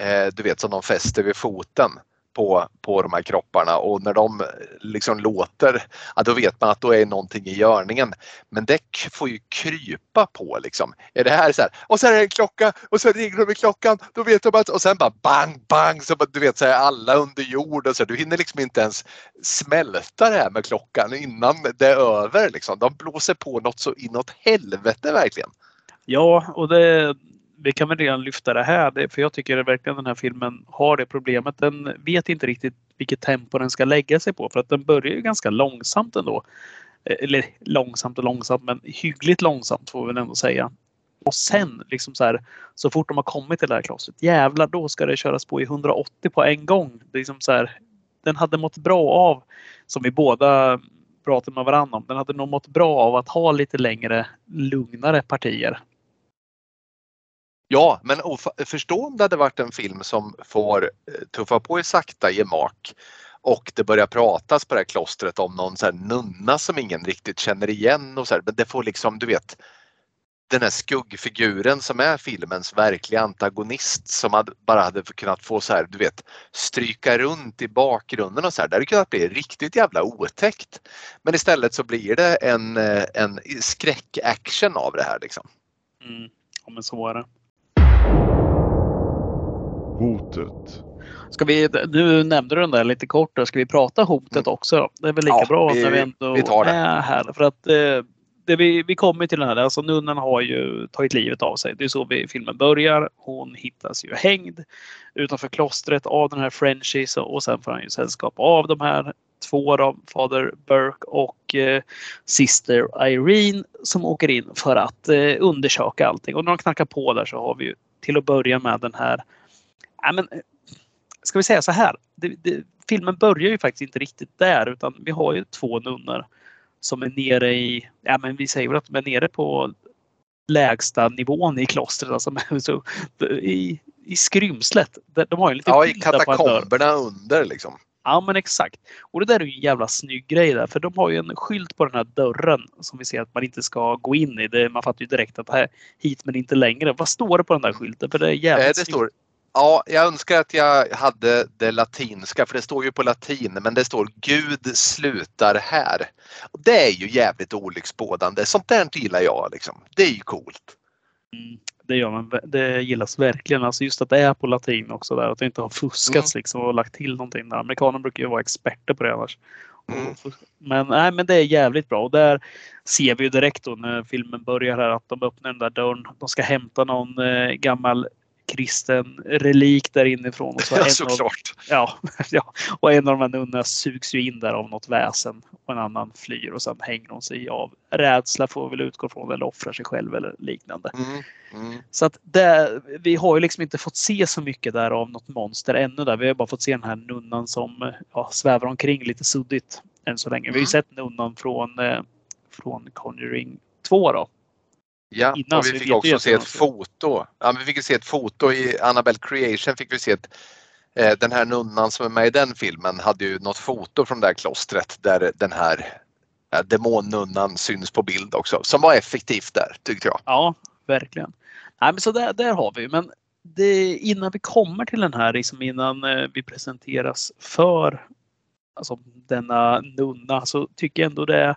Eh, du vet som de fäster vid foten på, på de här kropparna och när de liksom låter, ja, då vet man att då är någonting i görningen. Men det får ju krypa på liksom. Är det här så här, och så är det en klocka och så ringer de i klockan, då vet de att, och sen bara bang, bang, så du vet så är alla under jord och så, du hinner liksom inte ens smälta det här med klockan innan det är över liksom. De blåser på något så inåt helvete verkligen. Ja, och det, vi kan väl redan lyfta det här. Det, för jag tycker verkligen den här filmen har det problemet. Den vet inte riktigt vilket tempo den ska lägga sig på. För att den börjar ju ganska långsamt ändå. Eh, eller långsamt och långsamt, men hyggligt långsamt får vi väl ändå säga. Och sen, liksom så, här, så fort de har kommit till det här klostret, jävlar då ska det köras på i 180 på en gång. Det är liksom så här, den hade mått bra av, som vi båda pratade med varandra om, den hade nog mått bra av att ha lite längre, lugnare partier. Ja, men förstå om det hade varit en film som får eh, tuffa på i sakta gemak och det börjar pratas på det här klostret om någon så här nunna som ingen riktigt känner igen och så här, men det får liksom, du vet, den här skuggfiguren som är filmens verkliga antagonist som hade, bara hade kunnat få så här, du vet, stryka runt i bakgrunden och så här. Det hade kunnat bli riktigt jävla otäckt. Men istället så blir det en, eh, en skräckaction av det här liksom. Mm. Ja, men så var det. Hotet. Ska vi, nu nämnde du den där lite kort. Då. Ska vi prata hotet också? Det är väl lika Ja, bra vi- när vi ändå vi tar det. är här. För att eh, det vi, vi kommer till den här, alltså nunnan har ju tagit livet av sig. Det är så vi, filmen börjar. Hon hittas ju hängd utanför klostret av den här Frenchie så- och sen får han ju sällskap av de här två då, Fader Burke och eh, Sister Irene som åker in för att eh, undersöka allting. Och när de knackar på där så har vi ju till att börja med den här Ja, men, ska vi säga så här? Det, det, filmen börjar ju faktiskt inte riktigt där utan vi har ju två nunnor som är nere i, ja men vi säger väl att de är nere på lägsta nivån i klostret. Alltså, så, i, I skrymslet. De har ju en liten Ja, i katakomberna under liksom. Ja men exakt. Och det där är ju en jävla snygg grej där. För de har ju en skylt på den här dörren som vi ser att man inte ska gå in i. Det, man fattar ju direkt att här, hit men inte längre. Vad står det på den där skylten? För det är jävligt Eh, Det snyggt. står, ja, jag önskar att jag hade det latinska för det står ju på latin men det står Gud slutar här. Och Det är ju jävligt olycksbådande. Sånt där gillar jag. Liksom. Det är ju coolt. Mm, det gör man. Det gillas verkligen. Alltså just att det är på latin också där. Att det inte har fuskats liksom och lagt till någonting. Där. Amerikaner brukar ju vara experter på det annars. Mm. Men, nej, men det är jävligt bra. Och där ser vi ju direkt då när filmen börjar här att de öppnar den där dörren. De ska hämta någon eh, gammal kristen relik där inifrån. Och så av, Såklart. ja, ja, och en av de här nunnorna sugs ju in där av något väsen och en annan flyr och sen hänger hon sig av rädsla får vi väl utgå från eller offrar sig själv eller liknande. Mm. Mm. Så att det, vi har ju liksom inte fått se så mycket där av något monster ännu. Där. Vi har bara fått se den här nunnan som ja, svävar omkring lite suddigt än så länge. Vi har ju Mm. sett nunnan från, eh, från Conjuring 2 då. Ja, Innan, och vi fick också se ett foto. Ja, vi fick se ett foto i Annabelle Creation. fick vi se ett, eh, den här nunnan som är med i den filmen hade ju något foto från det här klostret där den här ja, demonnunnan syns på bild också. Som var effektivt där tyckte jag. Ja, verkligen. Nej, men så där, där har vi. Men det, innan vi kommer till den här, liksom innan eh, vi presenteras för alltså, denna nunna så tycker jag ändå det är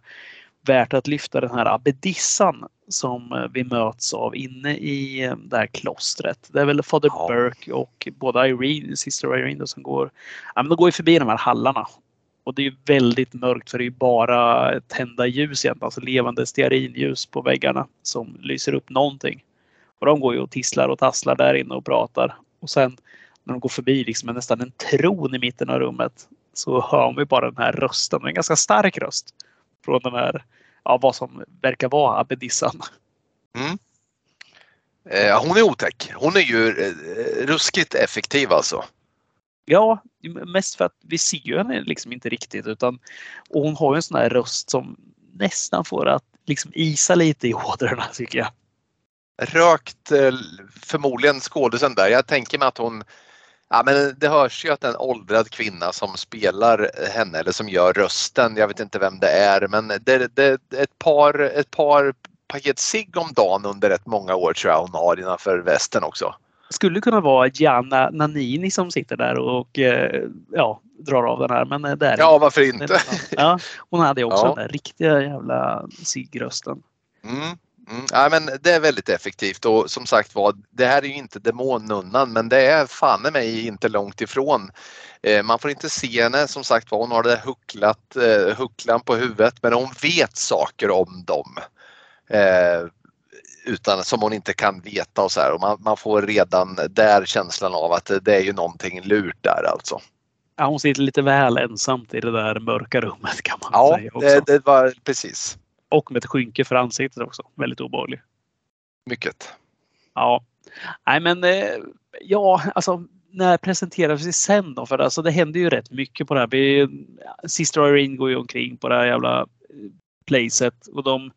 värt att lyfta den här abbedissan som eh, vi möts av inne i eh, det här klostret. Det är väl Fader Ja. Burke och både Irene, Sister Irene då, som går, ja, men de går ju förbi de här hallarna. Och det är ju väldigt mörkt för det är ju bara tända ljus egentligen, alltså levande stearinljus på väggarna som lyser upp någonting. Och de går ju och tisslar och tasslar där inne och pratar. Och sen när de går förbi liksom nästan en tron i mitten av rummet så hör vi bara den här rösten, en ganska stark röst från den här, ja vad som verkar vara abbedissan. Eh, hon är otäck. Hon är ju eh, ruskigt effektiv alltså. Ja, mest för att vi ser ju henne liksom inte riktigt utan och hon har ju en sån här röst som nästan får att liksom isa lite i ådrorna tycker jag. Rökt eh, förmodligen skådisen där. Jag tänker mig att hon Ja, men det hörs ju att det en åldrad kvinna som spelar henne eller som gör rösten. Jag vet inte vem det är men det, det, ett, par, ett par paket cigg om dagen under rätt många år tror jag hon har innanför västen också. skulle kunna vara Gianna Nannini som sitter där och eh, ja, drar av den här. Men eh, det är Ja, varför inte. inte? Ja, hon hade ju också Ja. den där riktiga jävla ciggrösten. Mm. Mm. Ja, men det är väldigt effektivt och som sagt var, det här är ju inte demonnunnan men det är fan i mig inte långt ifrån. Eh, man får inte se henne som sagt var, hon har det där hucklat, eh, hucklan på huvudet men hon vet saker om dem. Eh, utan som hon inte kan veta och så här och man, man får redan där känslan av att det, är ju någonting lurt där alltså. Ja, hon sitter lite väl ensamt i det där mörka rummet kan man Ja, säga också. det, det var precis. Och med ett skynke för ansiktet också. Väldigt obehaglig. Mycket. Ja, nej men eh, ja, alltså när presenteras vi sen då? För alltså, det händer ju rätt mycket på det här. Vi, Sister Irene går ju omkring på det här jävla eh, placet och de,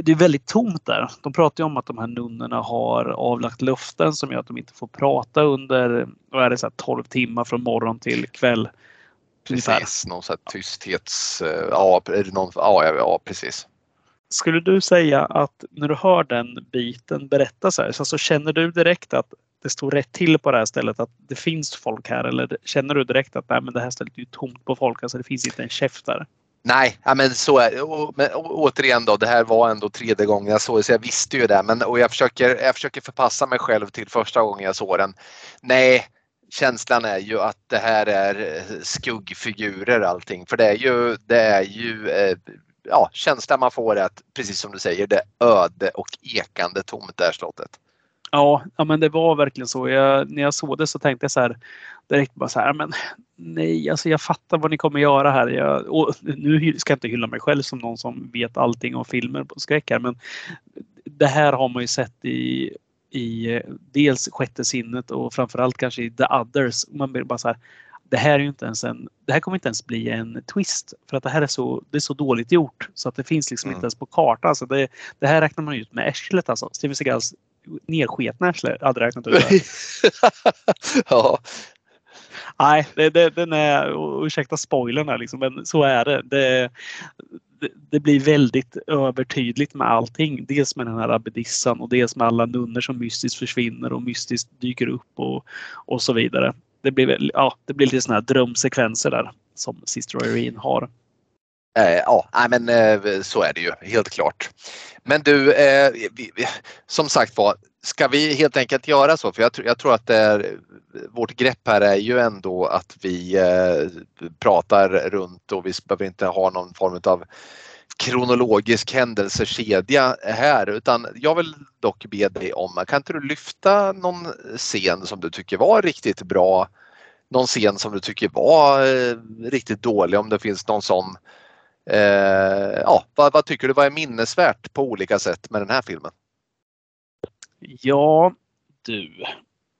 det är väldigt tomt där. De pratar ju om att de här nunnorna har avlagt luften som gör att de inte får prata under vad är det, så här, 12 timmar från morgon till kväll. Ungefär. Precis, någon sån här tysthets... eh, någon, ja, ja, ja, precis. Skulle du säga att när du hör den biten berättas här, så, alltså, känner du direkt att det står rätt till på det här stället, att det finns folk här? Eller känner du direkt att nej, men det här stället är ju tomt på folk, alltså det finns inte en käft där? Nej, ja, men så är det. Men återigen då, det här var ändå tredje gången jag såg det så jag visste ju det. Men, och jag, försöker, jag försöker förpassa mig själv till första gången jag såg den. Nej, känslan är ju att det här är eh, skuggfigurer allting. För det är ju, det är ju eh, ja, känslan man får är att, precis som du säger, det är öde och ekande tomt det här slottet. Ja, ja, men det var verkligen så. Jag, när jag såg det så tänkte jag så här direkt bara så här, men nej, alltså jag fattar vad ni kommer göra här. Jag, och nu ska jag inte hylla mig själv som någon som vet allting om filmer på skräck här, men det här har man ju sett i, i eh, dels Sjätte sinnet och framförallt kanske i The Others. Man blir bara så här, det här är inte ens en, det här kommer inte ens bli en twist för att det här är så, det är så dåligt gjort så att det finns liksom Mm. inte ens på kartan. Alltså det, det här räknar man ut med arslet alltså. Steven Seagals nedsketna arsle hade räknat ut det. ja, Nej, det, det, den är, ursäkta spoilern här liksom, men så är det. det. det- Det blir väldigt övertydligt med allting. Dels med den här abbedissan och dels med alla nunnor som mystiskt försvinner och mystiskt dyker upp och, och så vidare. Det blir, väl, ja, det blir lite sådana här drömsekvenser där som Sister Irene har. Eh, ja, men eh, så är det ju helt klart. Men du, eh, vi, vi, som sagt var, ska vi helt enkelt göra så? För jag, tror- jag tror att det är, vårt grepp här är ju ändå att vi eh, pratar runt och vi behöver inte ha någon form av kronologisk händelsekedja här utan jag vill dock be dig om, kan inte du lyfta någon scen som du tycker var riktigt bra? Någon scen som du tycker var eh, riktigt dålig om det finns någon sån Eh, ja, vad, vad tycker du vad är minnesvärt på olika sätt med den här filmen? Ja, du.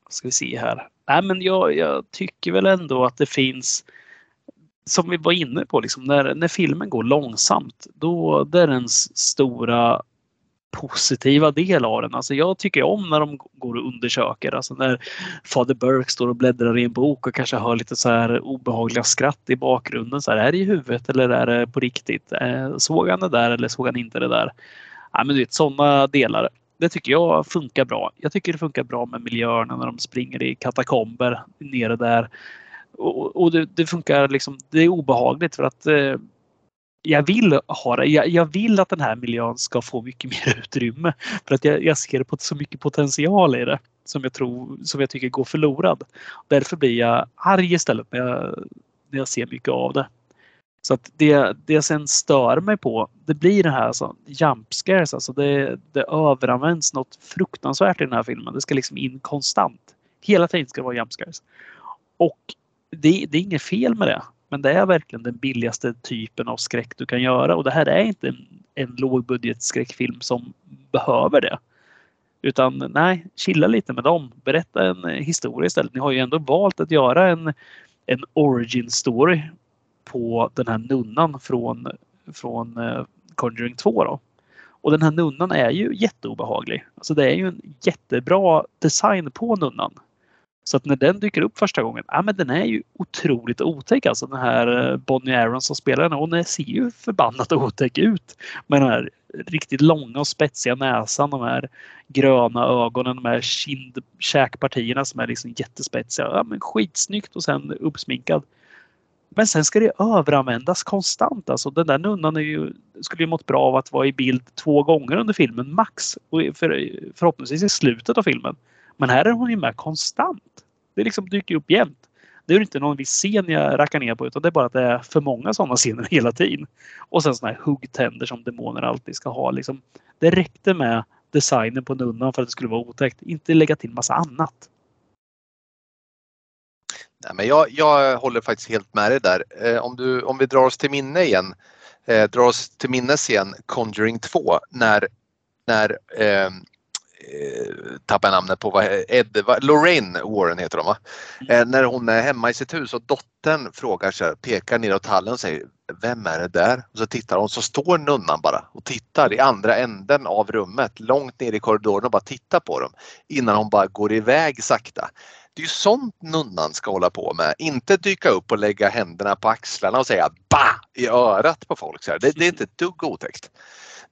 Ska vi se här. Nej, men jag, jag tycker väl ändå att det finns som vi var inne på, liksom, när, när filmen går långsamt, då det är den stora positiva del av den. Alltså jag tycker om när de går och undersöker. Alltså när Fader Burke står och bläddrar i en bok och kanske hör lite så här obehagliga skratt i bakgrunden. Så här, är det i huvudet eller är det på riktigt? Eh, såg han det där eller såg han inte det där? Ja, men du vet, sådana delar. Det tycker jag funkar bra. Jag tycker det funkar bra med miljöerna när de springer i katakomber nere där. Och, och det, det funkar liksom. Det är obehagligt för att eh, jag vill ha det. Jag, jag vill att den här miljön ska få mycket mer utrymme. För att jag, jag ser på så mycket potential i det som jag tror, som jag tycker går förlorad. Därför blir jag arg istället när jag, när jag ser mycket av det. Så att det, det jag sen stör mig på, det blir den här alltså, jump scares. Alltså det, det överanvänds något fruktansvärt i den här filmen. Det ska liksom in konstant. Hela tiden ska det vara jump scares. Och det, det är inget fel med det. Men det är verkligen den billigaste typen av skräck du kan göra. Och det här är inte en, en lågbudget skräckfilm som behöver det. Utan nej, chilla lite med dem. Berätta en historia istället. Ni har ju ändå valt att göra en, en origin story på den här nunnan från, från eh, Conjuring 2. Då. Och den här nunnan är ju jätteobehaglig. Alltså det är ju en jättebra design på nunnan. Så att när den dyker upp första gången, ja men den är ju otroligt otäck alltså. Den här eh, Bonnie Aaron som spelar den. Hon ser ju förbannat otäck ut. Med den här riktigt långa och spetsiga näsan, de här gröna ögonen, de här kind käkpartierna som är liksom jättespetsiga. Ja, men skitsnyggt och sen uppsminkad. Men sen ska det överanvändas konstant. Alltså den där nunnan är ju, skulle ju mått bra av att vara i bild två gånger under filmen max. Och för, förhoppningsvis i slutet av filmen. Men här är hon ju med konstant. Det liksom dyker upp jämt. Det är inte någon viss scen jag rackar ner på utan det är bara att det är för många sådana scener hela tiden. Och sen sådana här huggtänder som demoner alltid ska ha. Liksom. Det räckte med designen på nunnan för att det skulle vara otäckt. Inte lägga till massa annat. Nej, men jag, jag håller faktiskt helt med dig där. Eh, om, du, om vi drar oss till minne igen, eh, drar oss till minnes igen Conjuring 2 när, när eh, tappar jag namnet på vad Ed, vad, Lorraine Warren heter de va? Eh, när hon är hemma i sitt hus och dottern frågar här, pekar neråt hallen och säger Vem är det där? Och så tittar hon så står nunnan bara och tittar i andra änden av rummet långt ner i korridoren och bara tittar på dem innan hon bara går iväg sakta. Det är ju sånt nunnan ska hålla på med. Inte dyka upp och lägga händerna på axlarna och säga ba i örat på folk. Så här. Det, det är inte ett dugg otäckt.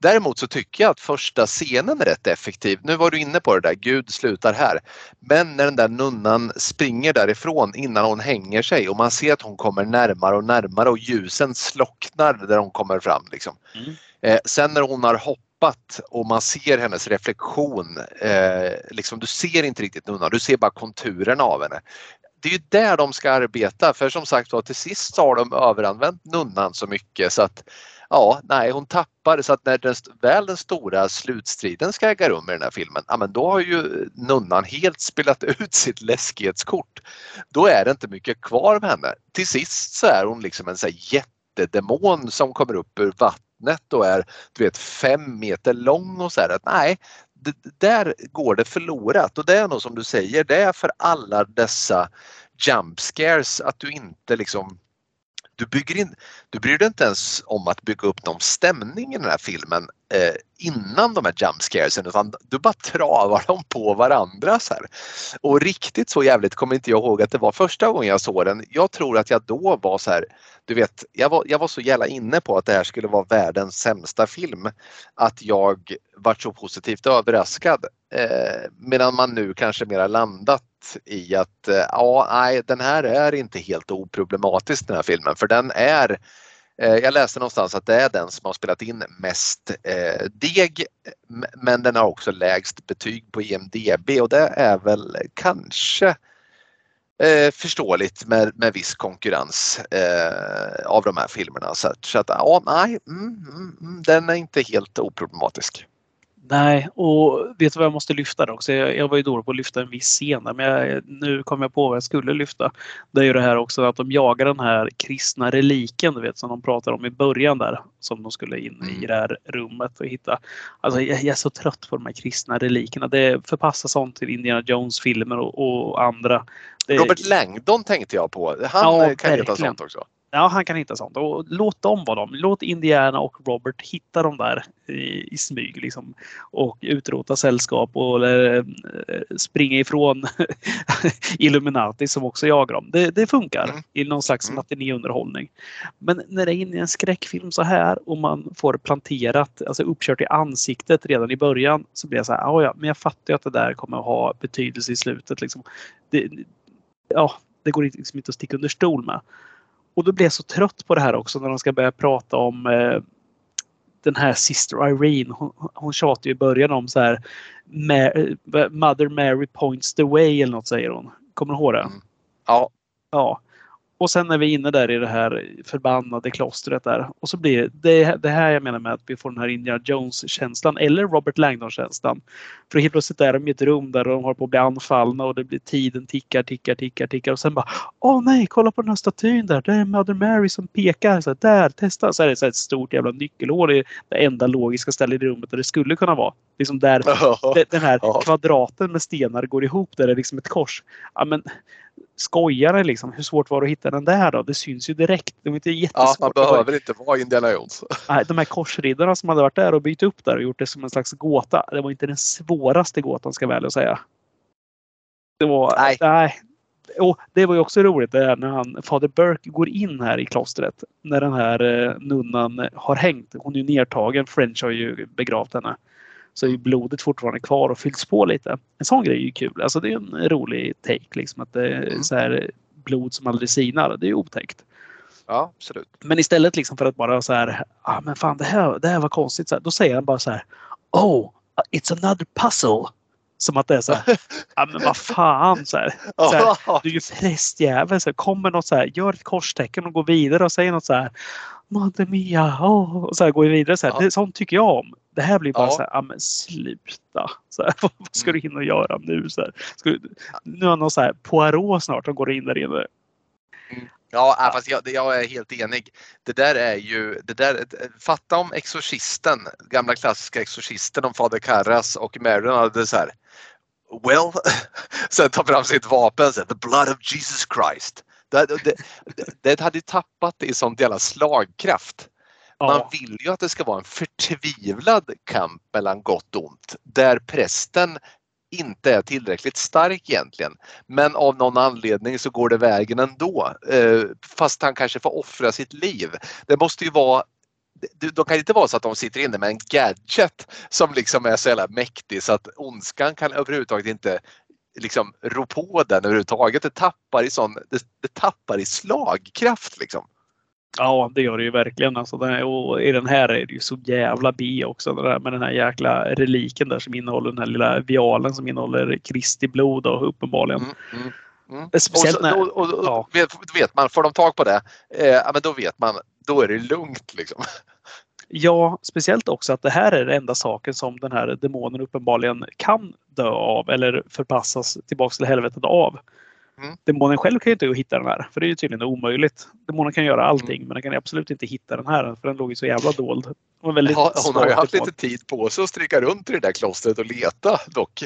Däremot så tycker jag att första scenen är rätt effektiv. Nu var du inne på det där, Gud slutar här. Men när den där nunnan springer därifrån innan hon hänger sig och man ser att hon kommer närmare och närmare och ljusen slocknar där hon kommer fram. Liksom. Mm. Eh, sen när hon har hoppat och man ser hennes reflektion, eh, liksom, du ser inte riktigt nunnan, du ser bara konturerna av henne. Det är ju där de ska arbeta för som sagt var till sist så har de överanvänt nunnan så mycket så att ja, nej, hon tappar så att när den, väl den stora slutstriden ska äga rum i den här filmen, ja men då har ju nunnan helt spelat ut sitt läskighetskort. Då är det inte mycket kvar av henne. Till sist så är hon liksom en så här jättedemon som kommer upp ur vattnet och är du vet fem meter lång och så här att nej, det, där går det förlorat och det är nog som du säger, det är för alla dessa jump scares att du inte liksom du, bygger in, du bryr dig inte ens om att bygga upp någon stämning i den här filmen eh, innan de här jump scaresen utan du bara travar dem på varandra. Så här. Och riktigt så jävligt kommer inte jag ihåg att det var första gången jag såg den. Jag tror att jag då var så här, du vet, jag var, jag var så jävla inne på att det här skulle vara världens sämsta film att jag var så positivt överraskad. Eh, medan man nu kanske mer landat i att eh, ja, nej, den här är inte helt oproblematisk den här filmen för den är eh, jag läste någonstans att det är den som har spelat in mest eh, deg men den har också lägst betyg på IMDB och det är väl kanske eh, förståeligt med, med viss konkurrens eh, av de här filmerna. Så, så att ja, nej, mm, mm, mm den är inte helt oproblematisk. Nej, och vet du vad jag måste lyfta då också? Jag, jag var ju dålig på att lyfta en viss scen men jag, nu kom jag på vad jag skulle lyfta. Det är ju det här också att de jagar den här kristna reliken du vet som de pratar om i början där. Som de skulle in i mm. det här rummet och hitta. Alltså jag, jag är så trött på de här kristna relikerna. Det förpassar sånt till Indiana Jones filmer och, och andra. Robert Langdon tänkte jag på. Han ja, kan hitta sånt också. Ja, han kan hitta sånt. Och låt dem vara dem. Låt Indiana och Robert hitta dem där i, i smyg liksom. Och utrota sällskap och eller, eh, springa ifrån Illuminati som också jagar dem. Det, det funkar mm. i någon slags mm. matinéunderhållning. Men när det är inne i en skräckfilm så här och man får planterat, alltså uppkört i ansiktet redan i början så blir jag så här, ja, men jag fattar ju att det där kommer att ha betydelse i slutet. Liksom. Det, ja, det går liksom inte att sticka under stol med. Och då blir jag så trött på det här också när de ska börja prata om eh, den här Sister Irene. Hon, hon tjatar ju i början om så här Mother Mary points the way eller något säger hon. Kommer du ihåg det? Mm. Ja. Ja. Och sen är vi inne där i det här förbannade klostret där. Och så blir det det här jag menar med att vi får den här Indiana Jones-känslan eller Robert Langdon-känslan. För helt plötsligt är de i ett rum där de håller på att bli anfallna och det blir tiden tickar, tickar, tickar, tickar och sen bara Åh nej, kolla på den här statyn där. Det är Mother Mary som pekar. Så här, där, testa. Så är det så ett stort jävla nyckelhål i det enda logiska stället i rummet där det skulle kunna vara. Liksom där den här kvadraten med stenar går ihop där det är liksom ett kors. Ja, men, skojare liksom. Hur svårt var det att hitta den där då? Det syns ju direkt. Det var inte jättesvårt. Ja, man behöver inte vara Indiana Jones. Nej, de här korsriddarna som hade varit där och bytt upp där och gjort det som en slags gåta. Det var inte den svåraste gåtan ska jag väl säga. Det var... Nej. nej. Och det var ju också roligt det här när han, Fader Burke går in här i klostret. När den här eh, nunnan har hängt. Hon är ju nedtagen. French har ju begravt henne så är blodet fortfarande kvar och fylls på lite. En sån grej är ju kul. Alltså det är en rolig take liksom att det är mm. så här blod som aldrig sinar. Det är ju otäckt. Ja, absolut. Men istället liksom för att bara så här, ah, men fan det här, det här var konstigt. Så här, då säger han bara så här, Oh, it's another puzzle. Som att det är så här, ja men vad fan. Så här, så här, du är ju prästjävel. Så här, kommer något så här, gör ett korstecken och går vidare och säger något så här. Madre mia. Oh, och så här, går vidare. Så här. Ja. Det, sånt tycker jag om. Det här blir bara ja. så här, ja men sluta. Så här, vad ska du mm. hinna göra nu? Så här, ska du, nu har någon så här Poirot snart som går in där inne. Mm. Ja, ja, fast jag, jag, är helt enig. Det där är ju, det där, fatta om Exorcisten, gamla klassiska Exorcisten om Fader Karras och Marion hade så här Well, sen tar fram sitt vapen, så, the blood of Jesus Christ. Det, det, det hade tappat i sånt jävla slagkraft. Man vill ju att det ska vara en förtvivlad kamp mellan gott och ont där prästen inte är tillräckligt stark egentligen. Men av någon anledning så går det vägen ändå. Eh, fast han kanske får offra sitt liv. Det måste ju vara de kan inte vara så att de sitter inne med en gadget som liksom är så jävla mäktig så att ondskan kan överhuvudtaget inte liksom rå på den överhuvudtaget. Det tappar i, sån, det, det tappar i slagkraft liksom. Ja, det gör det ju verkligen. Alltså, och I den här är det ju så jävla B också. Det där med den här jäkla reliken där som innehåller den här lilla vialen som innehåller Kristi blod och uppenbarligen. Mm, mm. Mm. Speciellt och, så, och, och, och ja. vet, vet man, får de tag på det, eh, men då vet man, då är det lugnt liksom. Ja, speciellt också att det här är den enda saken som den här demonen uppenbarligen kan dö av eller förpassas tillbaks till helvetet av. Mm. Demonen själv kan ju inte hitta den här, för det är ju tydligen omöjligt. Demonen kan göra allting, Mm. men den kan absolut inte hitta den här, för den låg ju så jävla dold. Väldigt Ja, hon har ju haft lite tid på sig att stryka runt i det där klostret och leta dock.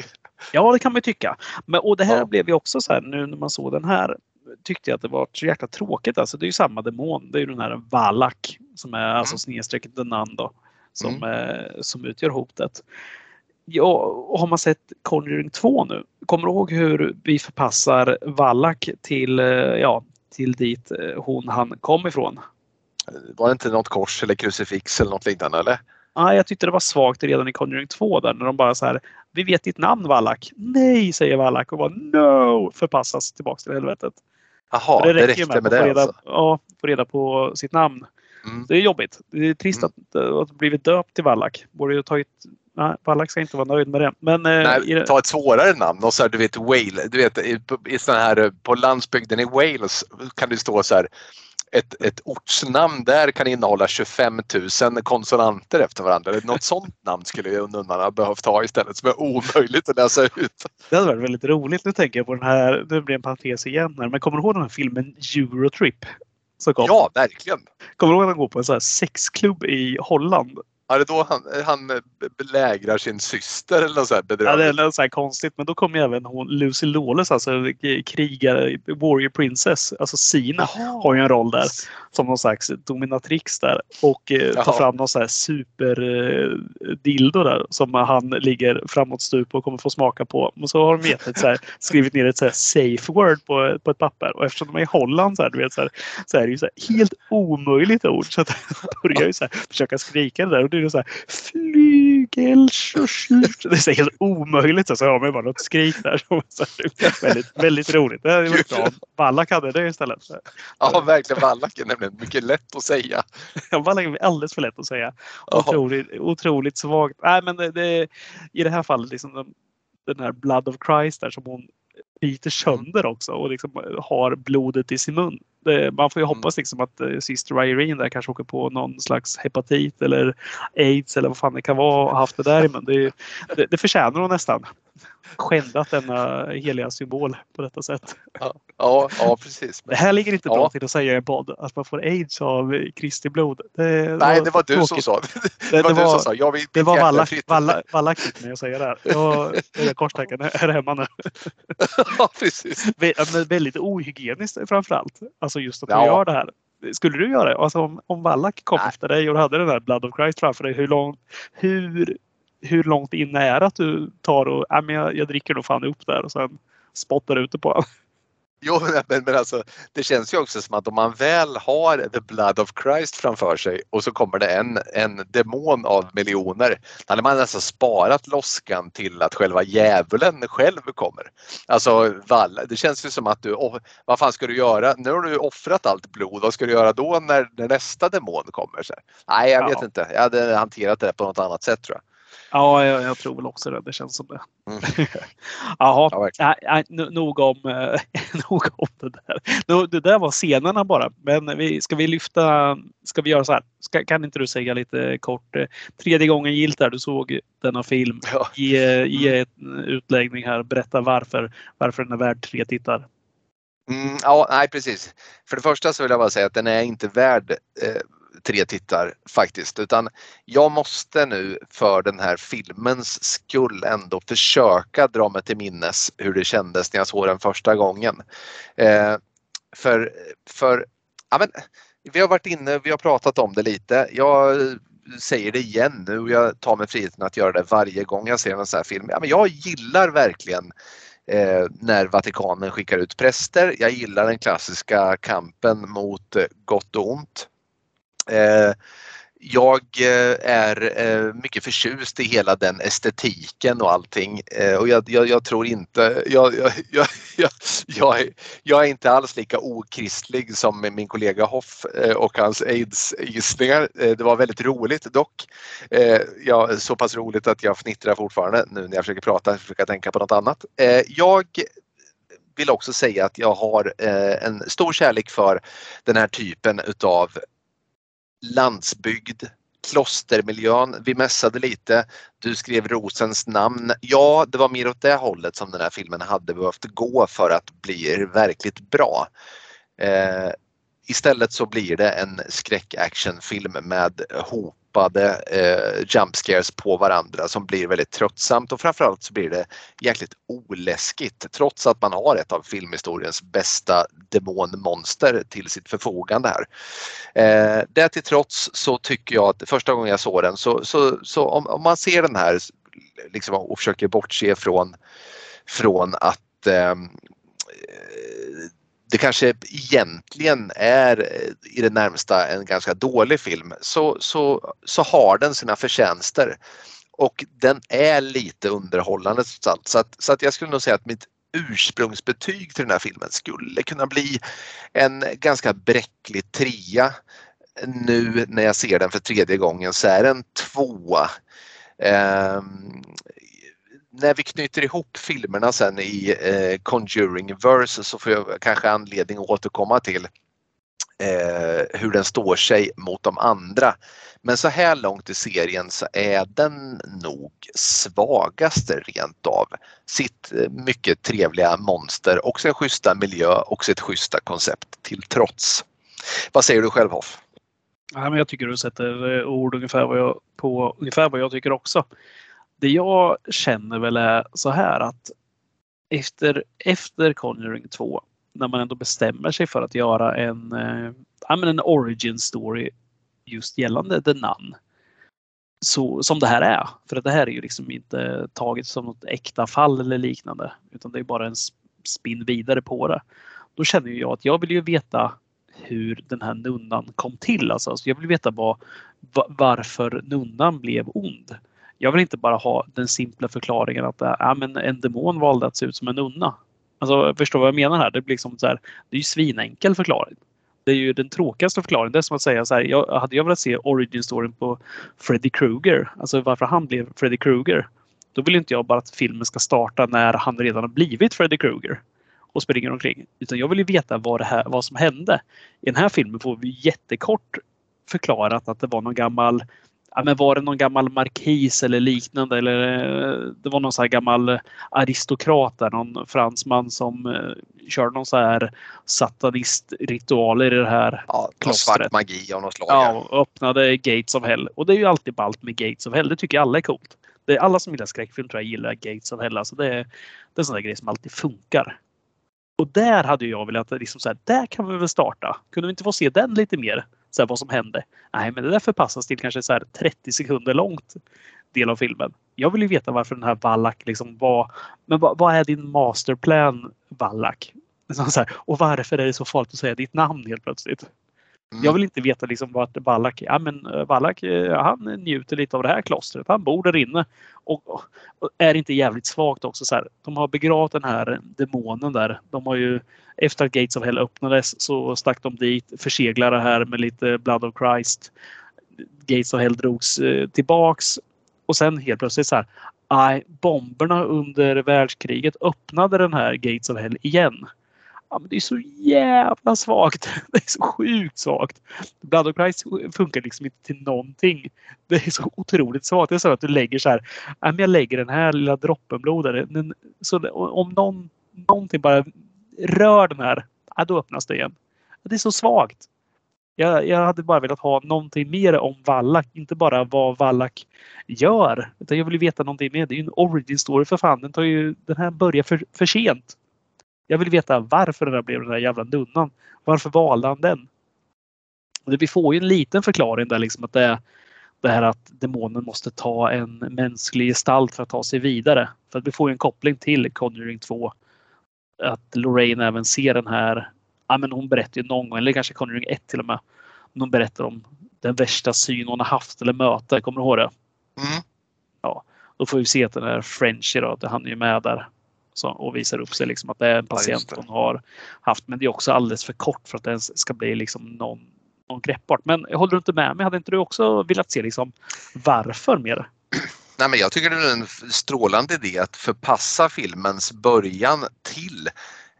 Ja, det kan man ju tycka. Men, och det här Ja. blev ju också så här nu när man såg den här tyckte jag att det var så jäkla tråkigt. Alltså, det är ju samma demon. Det är ju den här Valak som är alltså Mm. snedstrecket Denan då, som, eh, som utgör hotet. Ja, och har man sett Conjuring 2 nu? Kommer du ihåg hur vi förpassar Valak till, eh, ja, till dit eh, hon han kom ifrån? Var det inte något kors eller krucifix eller något liknande eller? Ah, jag tyckte det var svagt redan i Conjuring 2 där när de bara så här. Vi vet ditt namn Valak. Nej, säger Valak och bara no! Förpassas tillbaks till helvetet. Jaha, Och det, ju räckte med att det få reda, alltså? Ja, få reda på sitt namn. Mm. Det är jobbigt. Det är trist Mm. att, att ha blivit döpt till Wallach. Borde ju tagit... Nej, Wallach ska inte vara nöjd med det. Men eh, i Nej, det- ta ett svårare namn och så här, du vet Wales, du vet i, i sån här, eh, på landsbygden i Wales kan det stå så här ett, ett ortsnamn där kan innehålla 25 000 konsonanter efter varandra. Något sånt namn skulle nunnorna ha behövt ha istället som är omöjligt att läsa ut. det hade varit väldigt roligt. Nu tänker jag på den här, det blir en parentes igen här. Men kommer du ihåg den här filmen Eurotrip? Ja, verkligen. Kommer du ihåg att han går på en sån här sexklubb i Holland? Ja, det är då han, han eh, belägrar sin syster eller något så här Ja, det är något så här konstigt. Men då kom ju även hon Lucy Lawless, alltså krigare, Warrior Princess, alltså Sina, har ju en roll där. Som någon slags dominatrix där och eh, tar fram någon sån här super eh, dildo där som han ligger framåt stup och kommer få smaka på. Men så har de gett ett så här, skrivit ner ett så här safe word på, på ett papper och eftersom de är i Holland så, här, du vet, så, här, så är det ju så här, helt omöjligt ord så att de börjar ju så här, försöka skrika det där och det är så här flygel Det är så helt omöjligt så, så hör man bara något skrik där. Så väldigt, väldigt roligt. Det varit bra Ballack hade det istället. Ja, verkligen. Wallach är nämligen mycket lätt att säga. Är alldeles för lätt att säga. Otroligt, otroligt svagt. Nej, men det, det, I det här fallet, liksom den, den här Blood of Christ där som hon biter sönder också och liksom har blodet i sin mun. Det, man får ju Mm. hoppas liksom att eh, Sister Irene där kanske åker på någon slags hepatit eller aids eller vad fan det kan vara och haft det där i mun. Det, det, det förtjänar hon nästan. Skändat denna heliga symbol på detta sätt. Ja, ja precis. Det här ligger inte bra Ja. till att säga i en podd, att man får aids av Kristi blod. Det, Nej, det var du som sa Det, det. var det du som var, sa. Jag vill det var Wallach, mig att säga det här. Jag, jag korstecken är hemma nu. Ja, precis. Ja, men Väldigt ohygieniskt framför allt. Alltså just att Ja. du gör det här. Skulle du göra det? Alltså om, om Wallach kom Nej. efter dig och du hade den där Blood of Christ framför dig. Hur långt, hur, hur långt in är det att du tar och ja, men jag, jag dricker nog fan upp där och sen spottar ut det på honom? Jo, men, men alltså, det känns ju också som att om man väl har the blood of Christ framför sig och så kommer det en, en demon av miljoner. Då hade man nästan sparat loskan till att själva djävulen själv kommer. Alltså, det känns ju som att du, oh, vad fan ska du göra? Nu har du offrat allt blod, vad ska du göra då när, när nästa demon kommer? Så. Nej, jag Ja. vet inte. Jag hade hanterat det på något annat sätt tror jag. Ja, jag, jag tror väl också det. Det känns som det. Mm. Jaha, Ja, nej, nej, no- nog, om, eh, nog om det där. Det där var scenerna bara. Men vi, ska vi lyfta, ska vi göra så här? Ska, kan inte du säga lite kort, eh, tredje gången gilt där du såg denna film. Ja. Ge, ge en utläggning här, berätta varför, varför den är värd tre tittar. Mm, ja, nej precis. För det första så vill jag bara säga att den är inte värd eh, tre tittar faktiskt. Utan jag måste nu för den här filmens skull ändå försöka dra mig till minnes hur det kändes när jag såg den första gången. Eh, för, för ja, men, vi har varit inne, vi har pratat om det lite. Jag säger det igen nu och jag tar mig friheten att göra det varje gång jag ser en sån här film. Ja, men jag gillar verkligen eh, när Vatikanen skickar ut präster. Jag gillar den klassiska kampen mot gott och ont. Eh, jag eh, är eh, mycket förtjust i hela den estetiken och allting eh, och jag, jag, jag tror inte, jag, jag, jag, jag, jag, är, jag är inte alls lika okristlig som min kollega Hoff eh, och hans aids-gissningar. Eh, Det var väldigt roligt dock. Eh, Ja, så pass roligt att jag fnittrar fortfarande nu när jag försöker prata, försöker tänka på något annat. Eh, Jag vill också säga att jag har eh, en stor kärlek för den här typen utav landsbygd, klostermiljön. Vi mässade lite. Du skrev Rosens namn. Ja, det var mer åt det hållet som den här filmen hade behövt gå för att bli verkligt bra. Eh, istället så blir det en skräckactionfilm med hopade eh, jump scares på varandra som blir väldigt tröttsamt och framförallt så blir det jäkligt oläskigt trots att man har ett av filmhistoriens bästa demonmonster till sitt förfogande här. Eh, det till trots så tycker jag att första gången jag såg den så, så, så om, om man ser den här liksom, och försöker bortse från, från att eh, det kanske egentligen är eh, i det närmsta en ganska dålig film så, så, så har den sina förtjänster. Och den är lite underhållande så att, så att jag skulle nog säga att mitt ursprungsbetyg till den här filmen skulle kunna bli en ganska bräcklig trea. Nu när jag ser den för tredje gången så är den tvåa. Um, när vi knyter ihop filmerna sen i eh, Conjuring Verse så får jag kanske anledning att återkomma till eh, hur den står sig mot de andra. Men så här långt i serien så är den nog svagaste rent av. Sitt eh, mycket trevliga monster och sin schyssta miljö och sitt schyssta koncept till trots. Vad säger du själv Hoff? Ja, men jag tycker du sätter eh, ord ungefär vad jag, på ungefär vad jag tycker också. Det jag känner väl är så här att efter, efter Conjuring 2 när man ändå bestämmer sig för att göra en, eh, en origin story just gällande The Nun. Så, som det här är. För att det här är ju liksom inte taget som något äkta fall eller liknande. Utan det är bara en spinn vidare på det. Då känner jag att jag vill ju veta hur den här nunnan kom till. Alltså, jag vill veta var, varför nunnan blev ond. Jag vill inte bara ha den simpla förklaringen att ja, men en demon valde att se ut som en nunna. Alltså, förstår vad jag menar här? Det blir liksom så här, det är ju svinenkel förklaring. Det är ju den tråkigaste förklaringen. Det är som att säga så här, jag, hade jag velat se origin storyn på Freddy Krueger, alltså varför han blev Freddy Krueger. Då vill inte jag bara att filmen ska starta när han redan har blivit Freddy Krueger och springer omkring. Utan jag vill ju veta vad, det här, vad som hände. I den här filmen får vi jättekort förklarat att det var någon gammal ja, men var det någon gammal markis eller liknande eller eh, det var någon så här gammal aristokrat där, någon fransman som uh, körde någon så här satanistritualer i det här ja, klostret. Svart magi av något slag. Ja, och öppnade Gates of Hell. Och det är ju alltid ballt med Gates of Hell. Det tycker alla är coolt. Det är alla som gillar skräckfilm tror jag gillar Gates of Hell. Alltså det, är, det är en sån där grej som alltid funkar. Och där hade jag velat, liksom så här, där kan vi väl starta. Kunde vi inte få se den lite mer? Så här, vad som hände. Nej, men det där förpassas till kanske så här 30 sekunder långt del av filmen. Jag vill ju veta varför den här Wallach liksom var. Men vad, vad är din masterplan Wallach? Så här, och varför är det så farligt att säga ditt namn helt plötsligt? Mm. Jag vill inte veta liksom vart Wallach Ja, men eh, Wallach eh, han njuter lite av det här klostret. Han bor där inne. Och, och är inte jävligt svagt också. Så här, de har begravt den här demonen där. De har ju efter att Gates of Hell öppnades så stack de dit, förseglade här med lite Blood of Christ. Gates of Hell drogs eh, tillbaks och sen helt plötsligt så här. Aj, bomberna under världskriget öppnade den här Gates of Hell igen. Ja, men det är så jävla svagt. Det är så sjukt svagt. Blood of Christ funkar liksom inte till någonting. Det är så otroligt svagt. Det är så att du lägger så här. Ja, men jag lägger den här lilla droppen blod där. Så om någon, någonting bara rör den här, ja, då öppnas det igen. Det är så svagt. Jag, jag hade bara velat ha någonting mer om Wallach, inte bara vad Wallach gör. Utan jag vill veta någonting mer. Det är ju en origin story för fan. Den, tar ju, den här börjar för, för sent. Jag vill veta varför den här blev den här jävla nunnan. Varför valde han den? Vi får ju en liten förklaring där liksom att det är det här att demonen måste ta en mänsklig gestalt för att ta sig vidare. För att vi får en koppling till Conjuring 2 att Lorraine även ser den här. Ja, men hon berättar ju någon gång, eller kanske Conjuring 1 till och med. Hon berättar om den värsta syn hon har haft eller möte. Kommer du ihåg det? Mm. Ja, då får vi se att den här Frenchy då, han är ju med där så, och visar upp sig liksom att det är en patient ja, hon har haft. Men det är också alldeles för kort för att det ska bli liksom någon, någon greppbart. Men håller du inte med mig? Hade inte du också velat se liksom varför mer? Nej, men jag tycker det är en strålande idé att förpassa filmens början till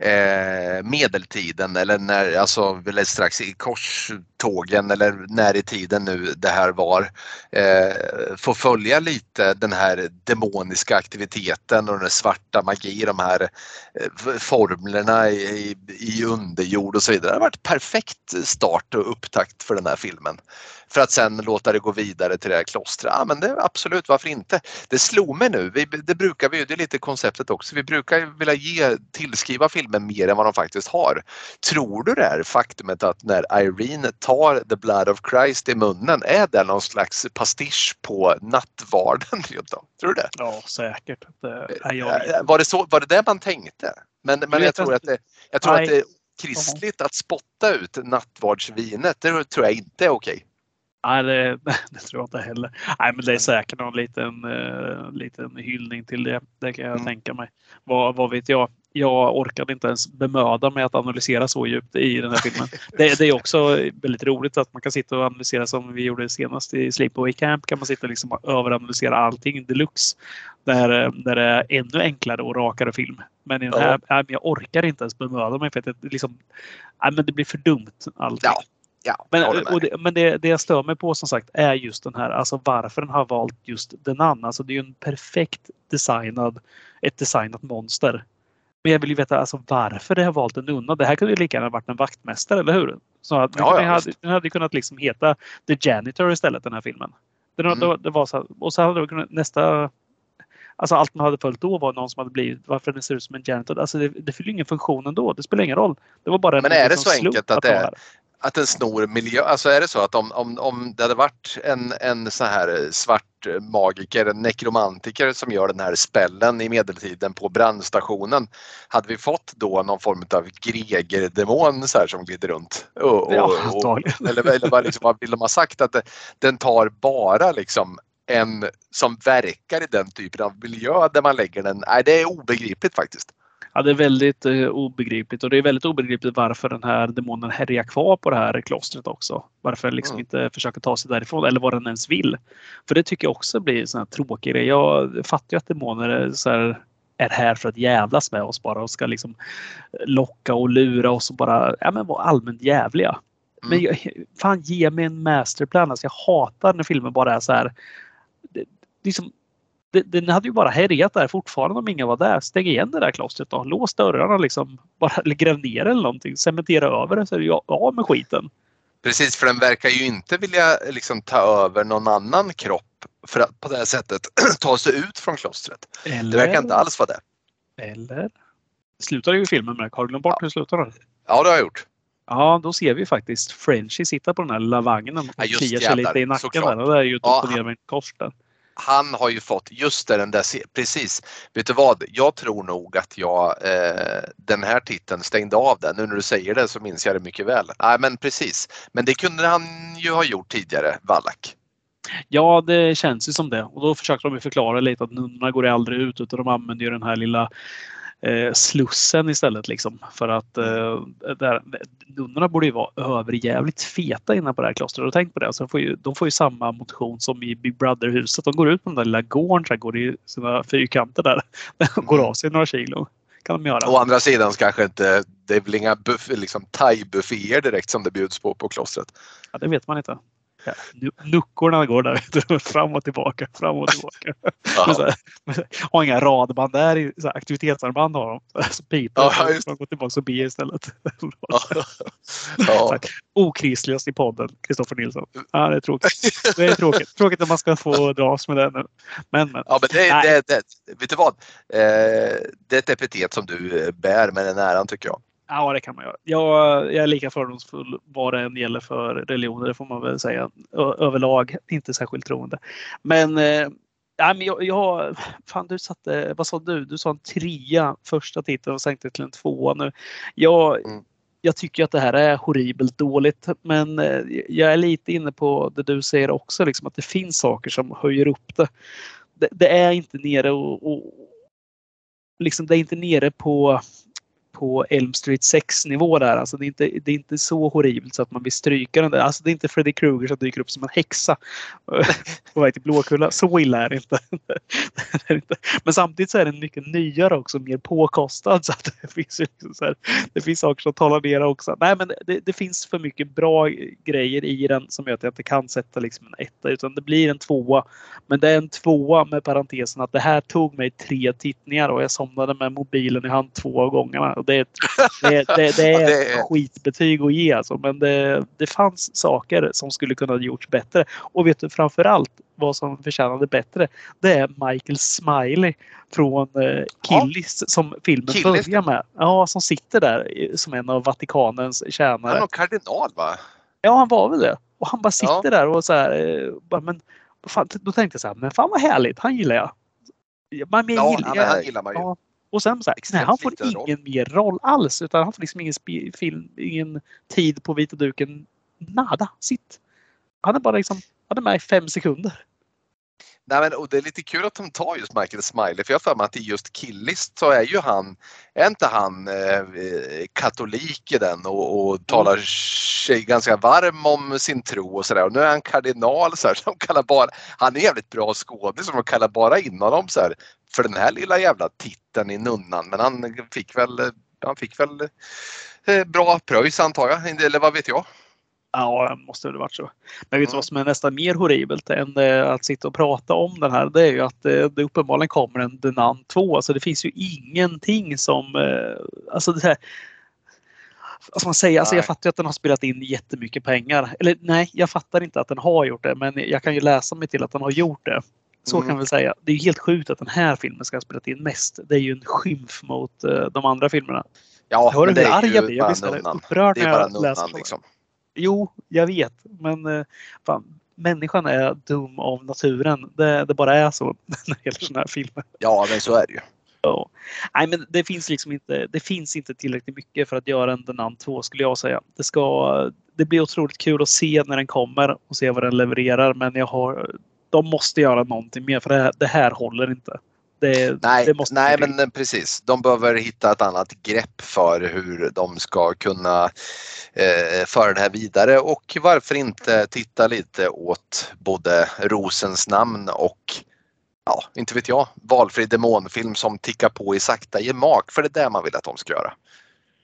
eh, medeltiden eller när, alltså eller strax i korstågen eller när i tiden nu det här var. Eh, få följa lite den här demoniska aktiviteten och den svarta magi, de här eh, formlerna i, i underjord och så vidare. Det har varit perfekt start och upptakt för den här filmen för att sen låta det gå vidare till det här klostret. Ja, men det, absolut, varför inte? Det slog mig nu, vi, det brukar vi, det är lite konceptet också, vi brukar vilja ge, tillskriva filmen mer än vad de faktiskt har. Tror du det är faktumet att när Irene tar the blood of Christ i munnen, är det någon slags pastisch på nattvarden? Tror du det? Ja, säkert. Det, jag... var, det så, var det det man tänkte? Men, men jag tror, att det, jag tror att det är kristligt att spotta ut nattvardsvinet. Det tror jag inte är okej. Nej, det, det, tror jag inte heller. Nej, men det är säkert någon liten, uh, liten hyllning till det. Det kan jag mm. tänka mig. Vad, vad vet jag? Jag orkade inte ens bemöda mig att analysera så djupt i den här filmen. Det, det, är också väldigt roligt att man kan sitta och analysera som vi gjorde senast i Sleepaway Camp. kan man sitta och liksom överanalysera allting deluxe. Där, där det är ännu enklare och rakare film. Men i den här, ja. jag orkar inte ens bemöda mig för att det, liksom, nej, men det blir för dumt. Allting. Ja. Ja, men det, men det, det jag stör mig på som sagt är just den här, alltså varför den har valt just den andra. Alltså det är ju en perfekt designad, ett designat monster. Men jag vill ju veta alltså varför det har valt en nunna. Det här kunde ju lika gärna varit en vaktmästare, eller hur? Så att ja, ja, hade, den hade kunnat liksom heta The Janitor istället den här filmen. Den, mm. det var så, och så hade det kunnat, nästa Alltså allt man hade följt då var någon som hade blivit, varför den ser ut som en janitor. Alltså det, det fyller ingen funktion ändå. Det spelar ingen roll. Det var bara Men är det så enkelt att det är, att den snor miljö. Alltså är det så att om, om, om det hade varit en, en så här svart magiker, en nekromantiker som gör den här spällen i medeltiden på brandstationen. Hade vi fått då någon form av Greger-demon så här som glider runt? Och, och, ja, och, eller, eller vad, liksom, vad vill de ha sagt? Att det, den tar bara liksom en som verkar i den typen av miljö där man lägger den. Nej, det är obegripligt faktiskt. Ja, det är väldigt eh, obegripligt och det är väldigt obegripligt varför den här demonen härjar kvar på det här klostret också. Varför den liksom mm. inte försöker ta sig därifrån eller vad den ens vill. För det tycker jag också blir en sån här tråkig grej. Jag fattar ju att demoner är, så här, är här för att jävlas med oss bara och ska liksom locka och lura oss och bara ja, men vara allmänt jävliga. Mm. Men jag, fan ge mig en masterplan. Alltså jag hatar när filmer bara är så här. Det, liksom, den hade ju bara härjat där fortfarande om ingen var där. Stäng igen det där klostret då. Lås dörrarna liksom. Bara, gräv ner eller någonting. Cementera över det så är det av med skiten. Precis, för den verkar ju inte vilja liksom, ta över någon annan kropp för att på det här sättet ta sig ut från klostret. Eller, det verkar inte alls vara det. Eller? Slutar ju filmen med. Har du glömt bort ja. hur slutar den? Ja, det har jag gjort. Ja, då ser vi faktiskt Frenchy sitta på den här lilla vagnen och ja, kliar sig lite i nacken. Där. Det är ju ja, ner med en kors där han har ju fått just det, den där, precis. Vet du vad, jag tror nog att jag eh, den här titeln stängde av den. Nu när du säger det så minns jag det mycket väl. Nej men precis, men det kunde han ju ha gjort tidigare, Wallach. Ja, det känns ju som det. Och då försöker de förklara lite att nunnorna går aldrig ut utan de använder ju den här lilla eh, Slussen istället. Liksom, för att eh, där, nunnorna borde ju vara överjävligt feta innan på det här klostret. Och tänk på det, alltså, de, får ju, de får ju samma motion som i Big Brother-huset. De går ut på den där lilla gården, så går i sina fyrkanter där. går av sig några kilo. Kan de göra. Å andra sidan kanske inte, det är väl inga buff, liksom thai-bufféer direkt som det bjuds på på klostret. Ja, det vet man inte. Luckorna går där fram och tillbaka, fram och tillbaka. Ja. har inga radband där, så här, aktivitetsarmband har de. Så piper ja, just... de går tillbaka och ber istället. Ja. ja. Okristligast i podden, Kristoffer Nilsson. Ja, det är tråkigt. Det är tråkigt, tråkigt att man ska få dras med det nu. Men, men. Ja, men det, det, det, vet du vad? Eh, det är ett epitet som du bär med den äran tycker jag. Ja, det kan man göra. Jag, jag är lika fördomsfull vad det än gäller för religioner, det får man väl säga. Ö överlag inte särskilt troende. Men, eh, ja, men jag, jag, fan du satte, vad sa du? Du sa en trea första titeln och sänkte till en tvåa nu. Jag, mm. jag tycker att det här är horribelt dåligt, men eh, jag är lite inne på det du säger också, liksom, att det finns saker som höjer upp det. Det, det är inte nere och, och liksom, det är inte nere på på Elm Street 6 nivå där. Alltså det, är inte, det är inte så horribelt så att man vill stryka den där. Alltså det är inte Freddy Krueger som dyker upp som en häxa eh, på väg till Blåkulla. Så illa är det inte. det är inte. Men samtidigt så är den mycket nyare också, mer påkostad. Så att det, finns liksom så här, det finns saker som talar ner också. Nej men det, det, finns för mycket bra grejer i den som gör att jag inte kan sätta liksom en etta utan det blir en tvåa. Men det är en tvåa med parentesen att det här tog mig tre tittningar och jag somnade med mobilen i hand två gånger. Och det, det, det, det är ett skitbetyg att ge alltså. Men det, det fanns saker som skulle kunna gjorts bättre. Och vet du framförallt vad som förtjänade bättre? Det är Michael Smiley från eh, Killis ja. som filmen Killis. börjar med. Ja, som sitter där som en av Vatikanens tjänare. Han var kardinal va? Ja, han var väl det. Och han bara sitter ja. där och så här. Eh, bara, men, fan, då tänkte jag så här, men fan vad härligt, han gillar jag. Man, men ja, gillar, han gillar man ju. Ja. Och sen så här, han får ingen roll. mer roll alls utan han får liksom ingen, film, ingen tid på vita duken. Nada, sitt. Han är bara liksom, han är med i fem sekunder. Nej, men, och det är lite kul att de tar just Michael Smiley för jag har för mig att i just Killist så är ju han, är inte han eh, katolik i den och, och talar mm. sig ganska varm om sin tro och sådär. Och nu är han kardinal så här, de kallar bara, han är jävligt bra skådis som de kallar bara in honom så här, för den här lilla jävla titeln i Nunnan. Men han fick väl, han fick väl eh, bra pröjs antar jag, eller vad vet jag. Ja, det måste väl varit så. Men vet du vad som är nästan mer horribelt än eh, att sitta och prata om den här? Det är ju att eh, det uppenbarligen kommer en Denan 2. Alltså det finns ju ingenting som... Eh, alltså det här, ska man säga? Alltså jag fattar att den har spelat in jättemycket pengar. Eller nej, jag fattar inte att den har gjort det. Men jag kan ju läsa mig till att den har gjort det. Så mm. kan vi säga. Det är helt sjukt att den här filmen ska ha spelat in mest. Det är ju en skymf mot de andra filmerna. Ja, jag det är ju jag blir. Jag blir upprörd det är bara nunnan liksom. Jo, jag vet. Men eh, fan, människan är dum av naturen. Det, det bara är så när det gäller sådana här filmer. Ja, men så är det ju. Ja. Nej, men det finns liksom inte. Det finns inte tillräckligt mycket för att göra en Denan 2 skulle jag säga. Det ska. Det blir otroligt kul att se när den kommer och se vad den levererar. Men jag har. De måste göra någonting mer för det här, det här håller inte. Det, nej, det nej men eh, precis. De behöver hitta ett annat grepp för hur de ska kunna eh, föra det här vidare och varför inte titta lite åt både Rosens namn och ja, inte vet jag, valfri demonfilm som tickar på i sakta gemak för det är det man vill att de ska göra.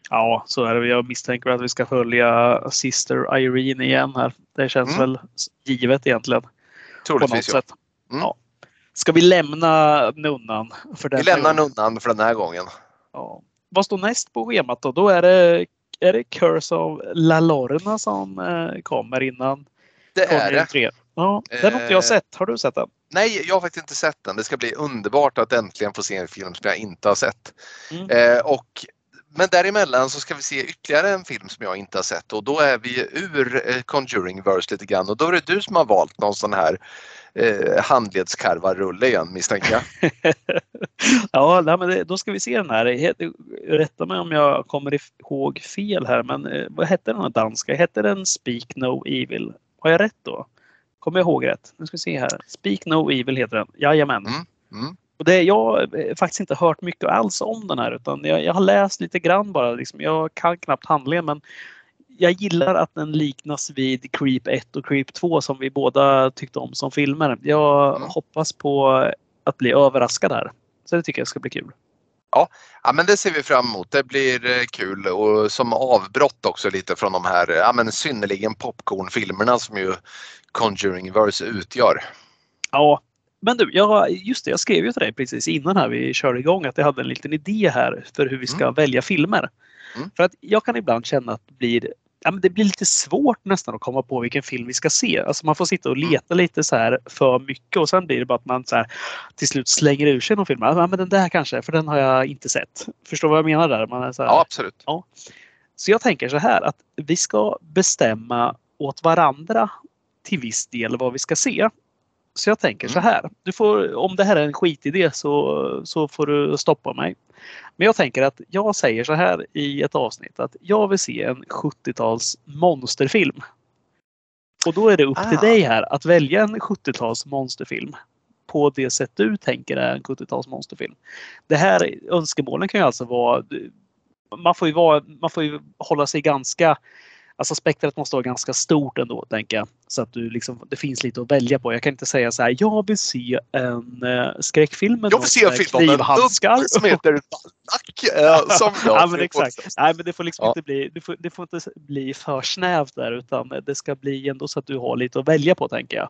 Ja, så är det. Jag misstänker att vi ska följa Sister Irene igen här. Det känns mm. väl givet egentligen. Troligtvis ja. Mm. ja. Ska vi lämna nunnan? För vi lämnar gången? nunnan för den här gången. Ja. Vad står näst på schemat då? Då är det, är det Curse of La Lorna som eh, kommer innan Det är det. 3. Ja, den har inte jag eh, sett. Har du sett den? Nej, jag har faktiskt inte sett den. Det ska bli underbart att äntligen få se en film som jag inte har sett. Mm. Eh, och men däremellan så ska vi se ytterligare en film som jag inte har sett och då är vi ur eh, Conjuring-verse lite grann och då är det du som har valt någon sån här eh, handledskarvarrulle igen misstänker jag. ja, nej, men då ska vi se den här. Rätta mig om jag kommer ihåg fel här, men eh, vad hette den här danska? Hette den Speak No Evil? Har jag rätt då? Kommer jag ihåg rätt? Nu ska vi se här. Speak No Evil heter den. Jajamän. Mm. Mm. Och det, jag har faktiskt inte hört mycket alls om den här utan jag, jag har läst lite grann bara. Liksom. Jag kan knappt handlingen men jag gillar att den liknas vid Creep 1 och Creep 2 som vi båda tyckte om som filmer. Jag mm. hoppas på att bli överraskad här. Så det tycker jag ska bli kul. Ja, ja men det ser vi fram emot. Det blir eh, kul och som avbrott också lite från de här ja, men synnerligen popcornfilmerna som ju Conjuring-verse utgör. Ja, men du, jag, just det, jag skrev ju till dig precis innan här vi körde igång att jag hade en liten idé här för hur vi ska mm. välja filmer. Mm. För att jag kan ibland känna att det blir, ja, men det blir lite svårt nästan att komma på vilken film vi ska se. Alltså man får sitta och mm. leta lite så här för mycket och sen blir det bara att man så här, till slut slänger ur sig någon film. Ja, men den där kanske, för den har jag inte sett. Förstår vad jag menar där? Man är så här, ja, absolut. Ja. Så jag tänker så här att vi ska bestämma åt varandra till viss del vad vi ska se. Så jag tänker så mm. här. Du får, om det här är en skitidé så, så får du stoppa mig. Men jag tänker att jag säger så här i ett avsnitt att jag vill se en 70-tals monsterfilm. Och då är det upp ah. till dig här att välja en 70-tals monsterfilm på det sätt du tänker är en 70-tals monsterfilm. Det här önskemålen kan ju alltså vara man får ju, vara, man får ju hålla sig ganska Alltså spektrat måste vara ganska stort ändå, tänker jag. Så att du liksom, det finns lite att välja på. Jag kan inte säga så här, jag vill se en uh, skräckfilm med Jag vill se en film om en ubbe som heter Ballack. Som jag ja, men exakt. Nej, men det får liksom ja. inte bli, det får, det får inte bli för snävt där utan det ska bli ändå så att du har lite att välja på, tänker jag.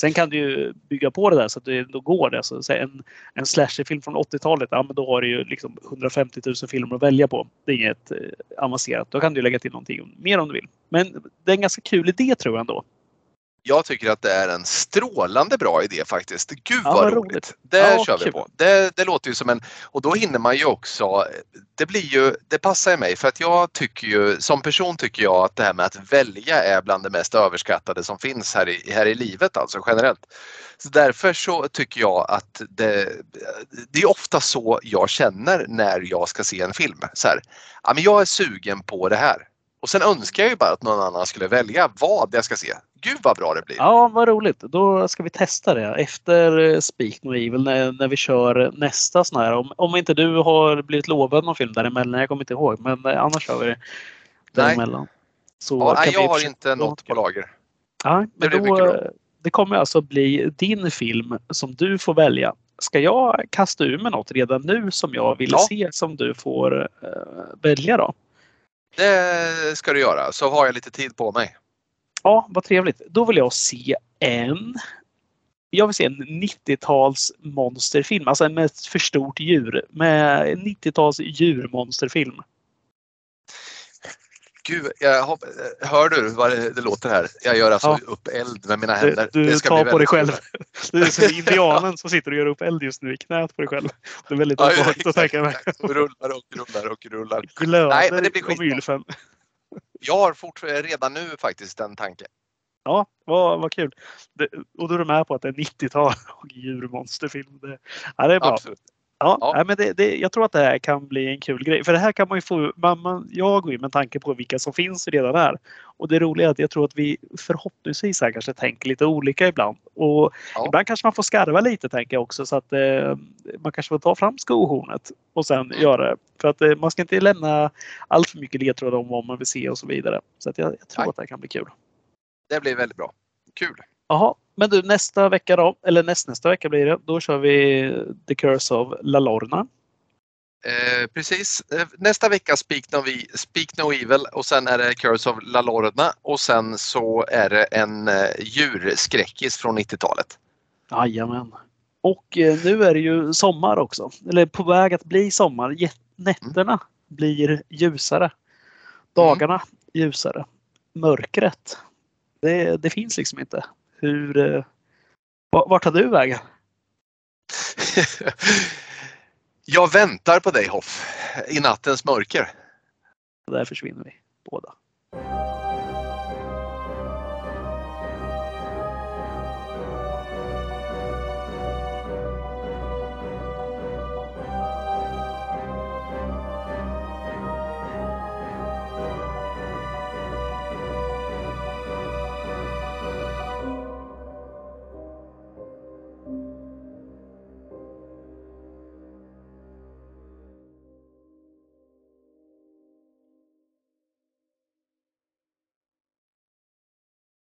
Sen kan du ju bygga på det där så att det ändå går det. Så en, en slasherfilm från 80-talet, ja men då har du ju liksom 150 000 filmer att välja på. Det är inget eh, avancerat. Då kan du lägga till någonting mer om du vill. Men det är en ganska kul idé tror jag ändå. Jag tycker att det är en strålande bra idé faktiskt. Gud ja, vad roligt. roligt. Det ja, kör vi kul. på. Det, det, låter ju som en... Och då hinner man ju också... Det blir ju... Det passar ju mig för att jag tycker ju... Som person tycker jag att det här med att välja är bland det mest överskattade som finns här i, här i livet alltså generellt. Så därför så tycker jag att det, det är ofta så jag känner när jag ska se en film. Så här, ja, men jag är sugen på det här. Och sen önskar jag ju bara att någon annan skulle välja vad jag ska se. Gud vad bra det blir! Ja, vad roligt. Då ska vi testa det efter eh, Speak No Evil när, när vi kör nästa sån här. Om, om inte du har blivit lovad någon film däremellan. Jag kommer inte ihåg, men eh, annars kör vi det däremellan. Så ja, nej, jag har inte något på lager. Ja, men det, då, det kommer alltså bli din film som du får välja. Ska jag kasta ur med något redan nu som jag vill ja. se som du får uh, välja då? Det ska du göra, så har jag lite tid på mig. Ja, vad trevligt. Då vill jag se en jag vill se en 90-tals monsterfilm, alltså med ett för stort djur. Med 90-tals djurmonsterfilm. Gud, jag hopp, hör du vad det, det, låter här? Jag gör alltså ja. upp eld med mina händer. Du, du tar på dig själv. Du är som indianen som sitter och gör upp eld just nu i knät på dig själv. Det är väldigt ja, obehagligt att tänka mig. Och rullar och rullar och rullar. Glöder Nej, men det blir skitbra. Jag har fort, redan nu faktiskt en tanke. Ja, vad, vad kul. Det, och då är du med på att det är 90-tal och djurmonsterfilm. Det, ja, det är bra. Absolut. Ja, ja. men det, det, jag tror att det här kan bli en kul grej. För det här kan man ju få, man, man, jag går in med tanke på vilka som finns redan här. Och det roliga är att jag tror att vi förhoppningsvis här kanske tänker lite olika ibland. Och ja. ibland kanske man får skarva lite tänker jag också så att eh, man kanske får ta fram skohornet och sen göra det. För att eh, man ska inte lämna allt för mycket ledtrådar om vad man vill se och så vidare. Så att jag, jag tror Nej. att det här kan bli kul. Det blir väldigt bra. Kul! Jaha, men du nästa vecka då, eller nästnästa vecka blir det, då kör vi The Curse of La Lorna. Eh, precis. Eh, nästa vecka Speak no, Speak no, Evil och sen är det Curse of La Lorna och sen så är det en eh, djurskräckis från 90-talet. Jajamän. Och eh, nu är det ju sommar också, eller på väg att bli sommar. Nätterna mm. blir ljusare. Dagarna mm. ljusare. Mörkret, det, det finns liksom inte. Hur, eh, vart tar du vägen? Jag väntar på dig Hoff i nattens mörker. Där försvinner vi båda.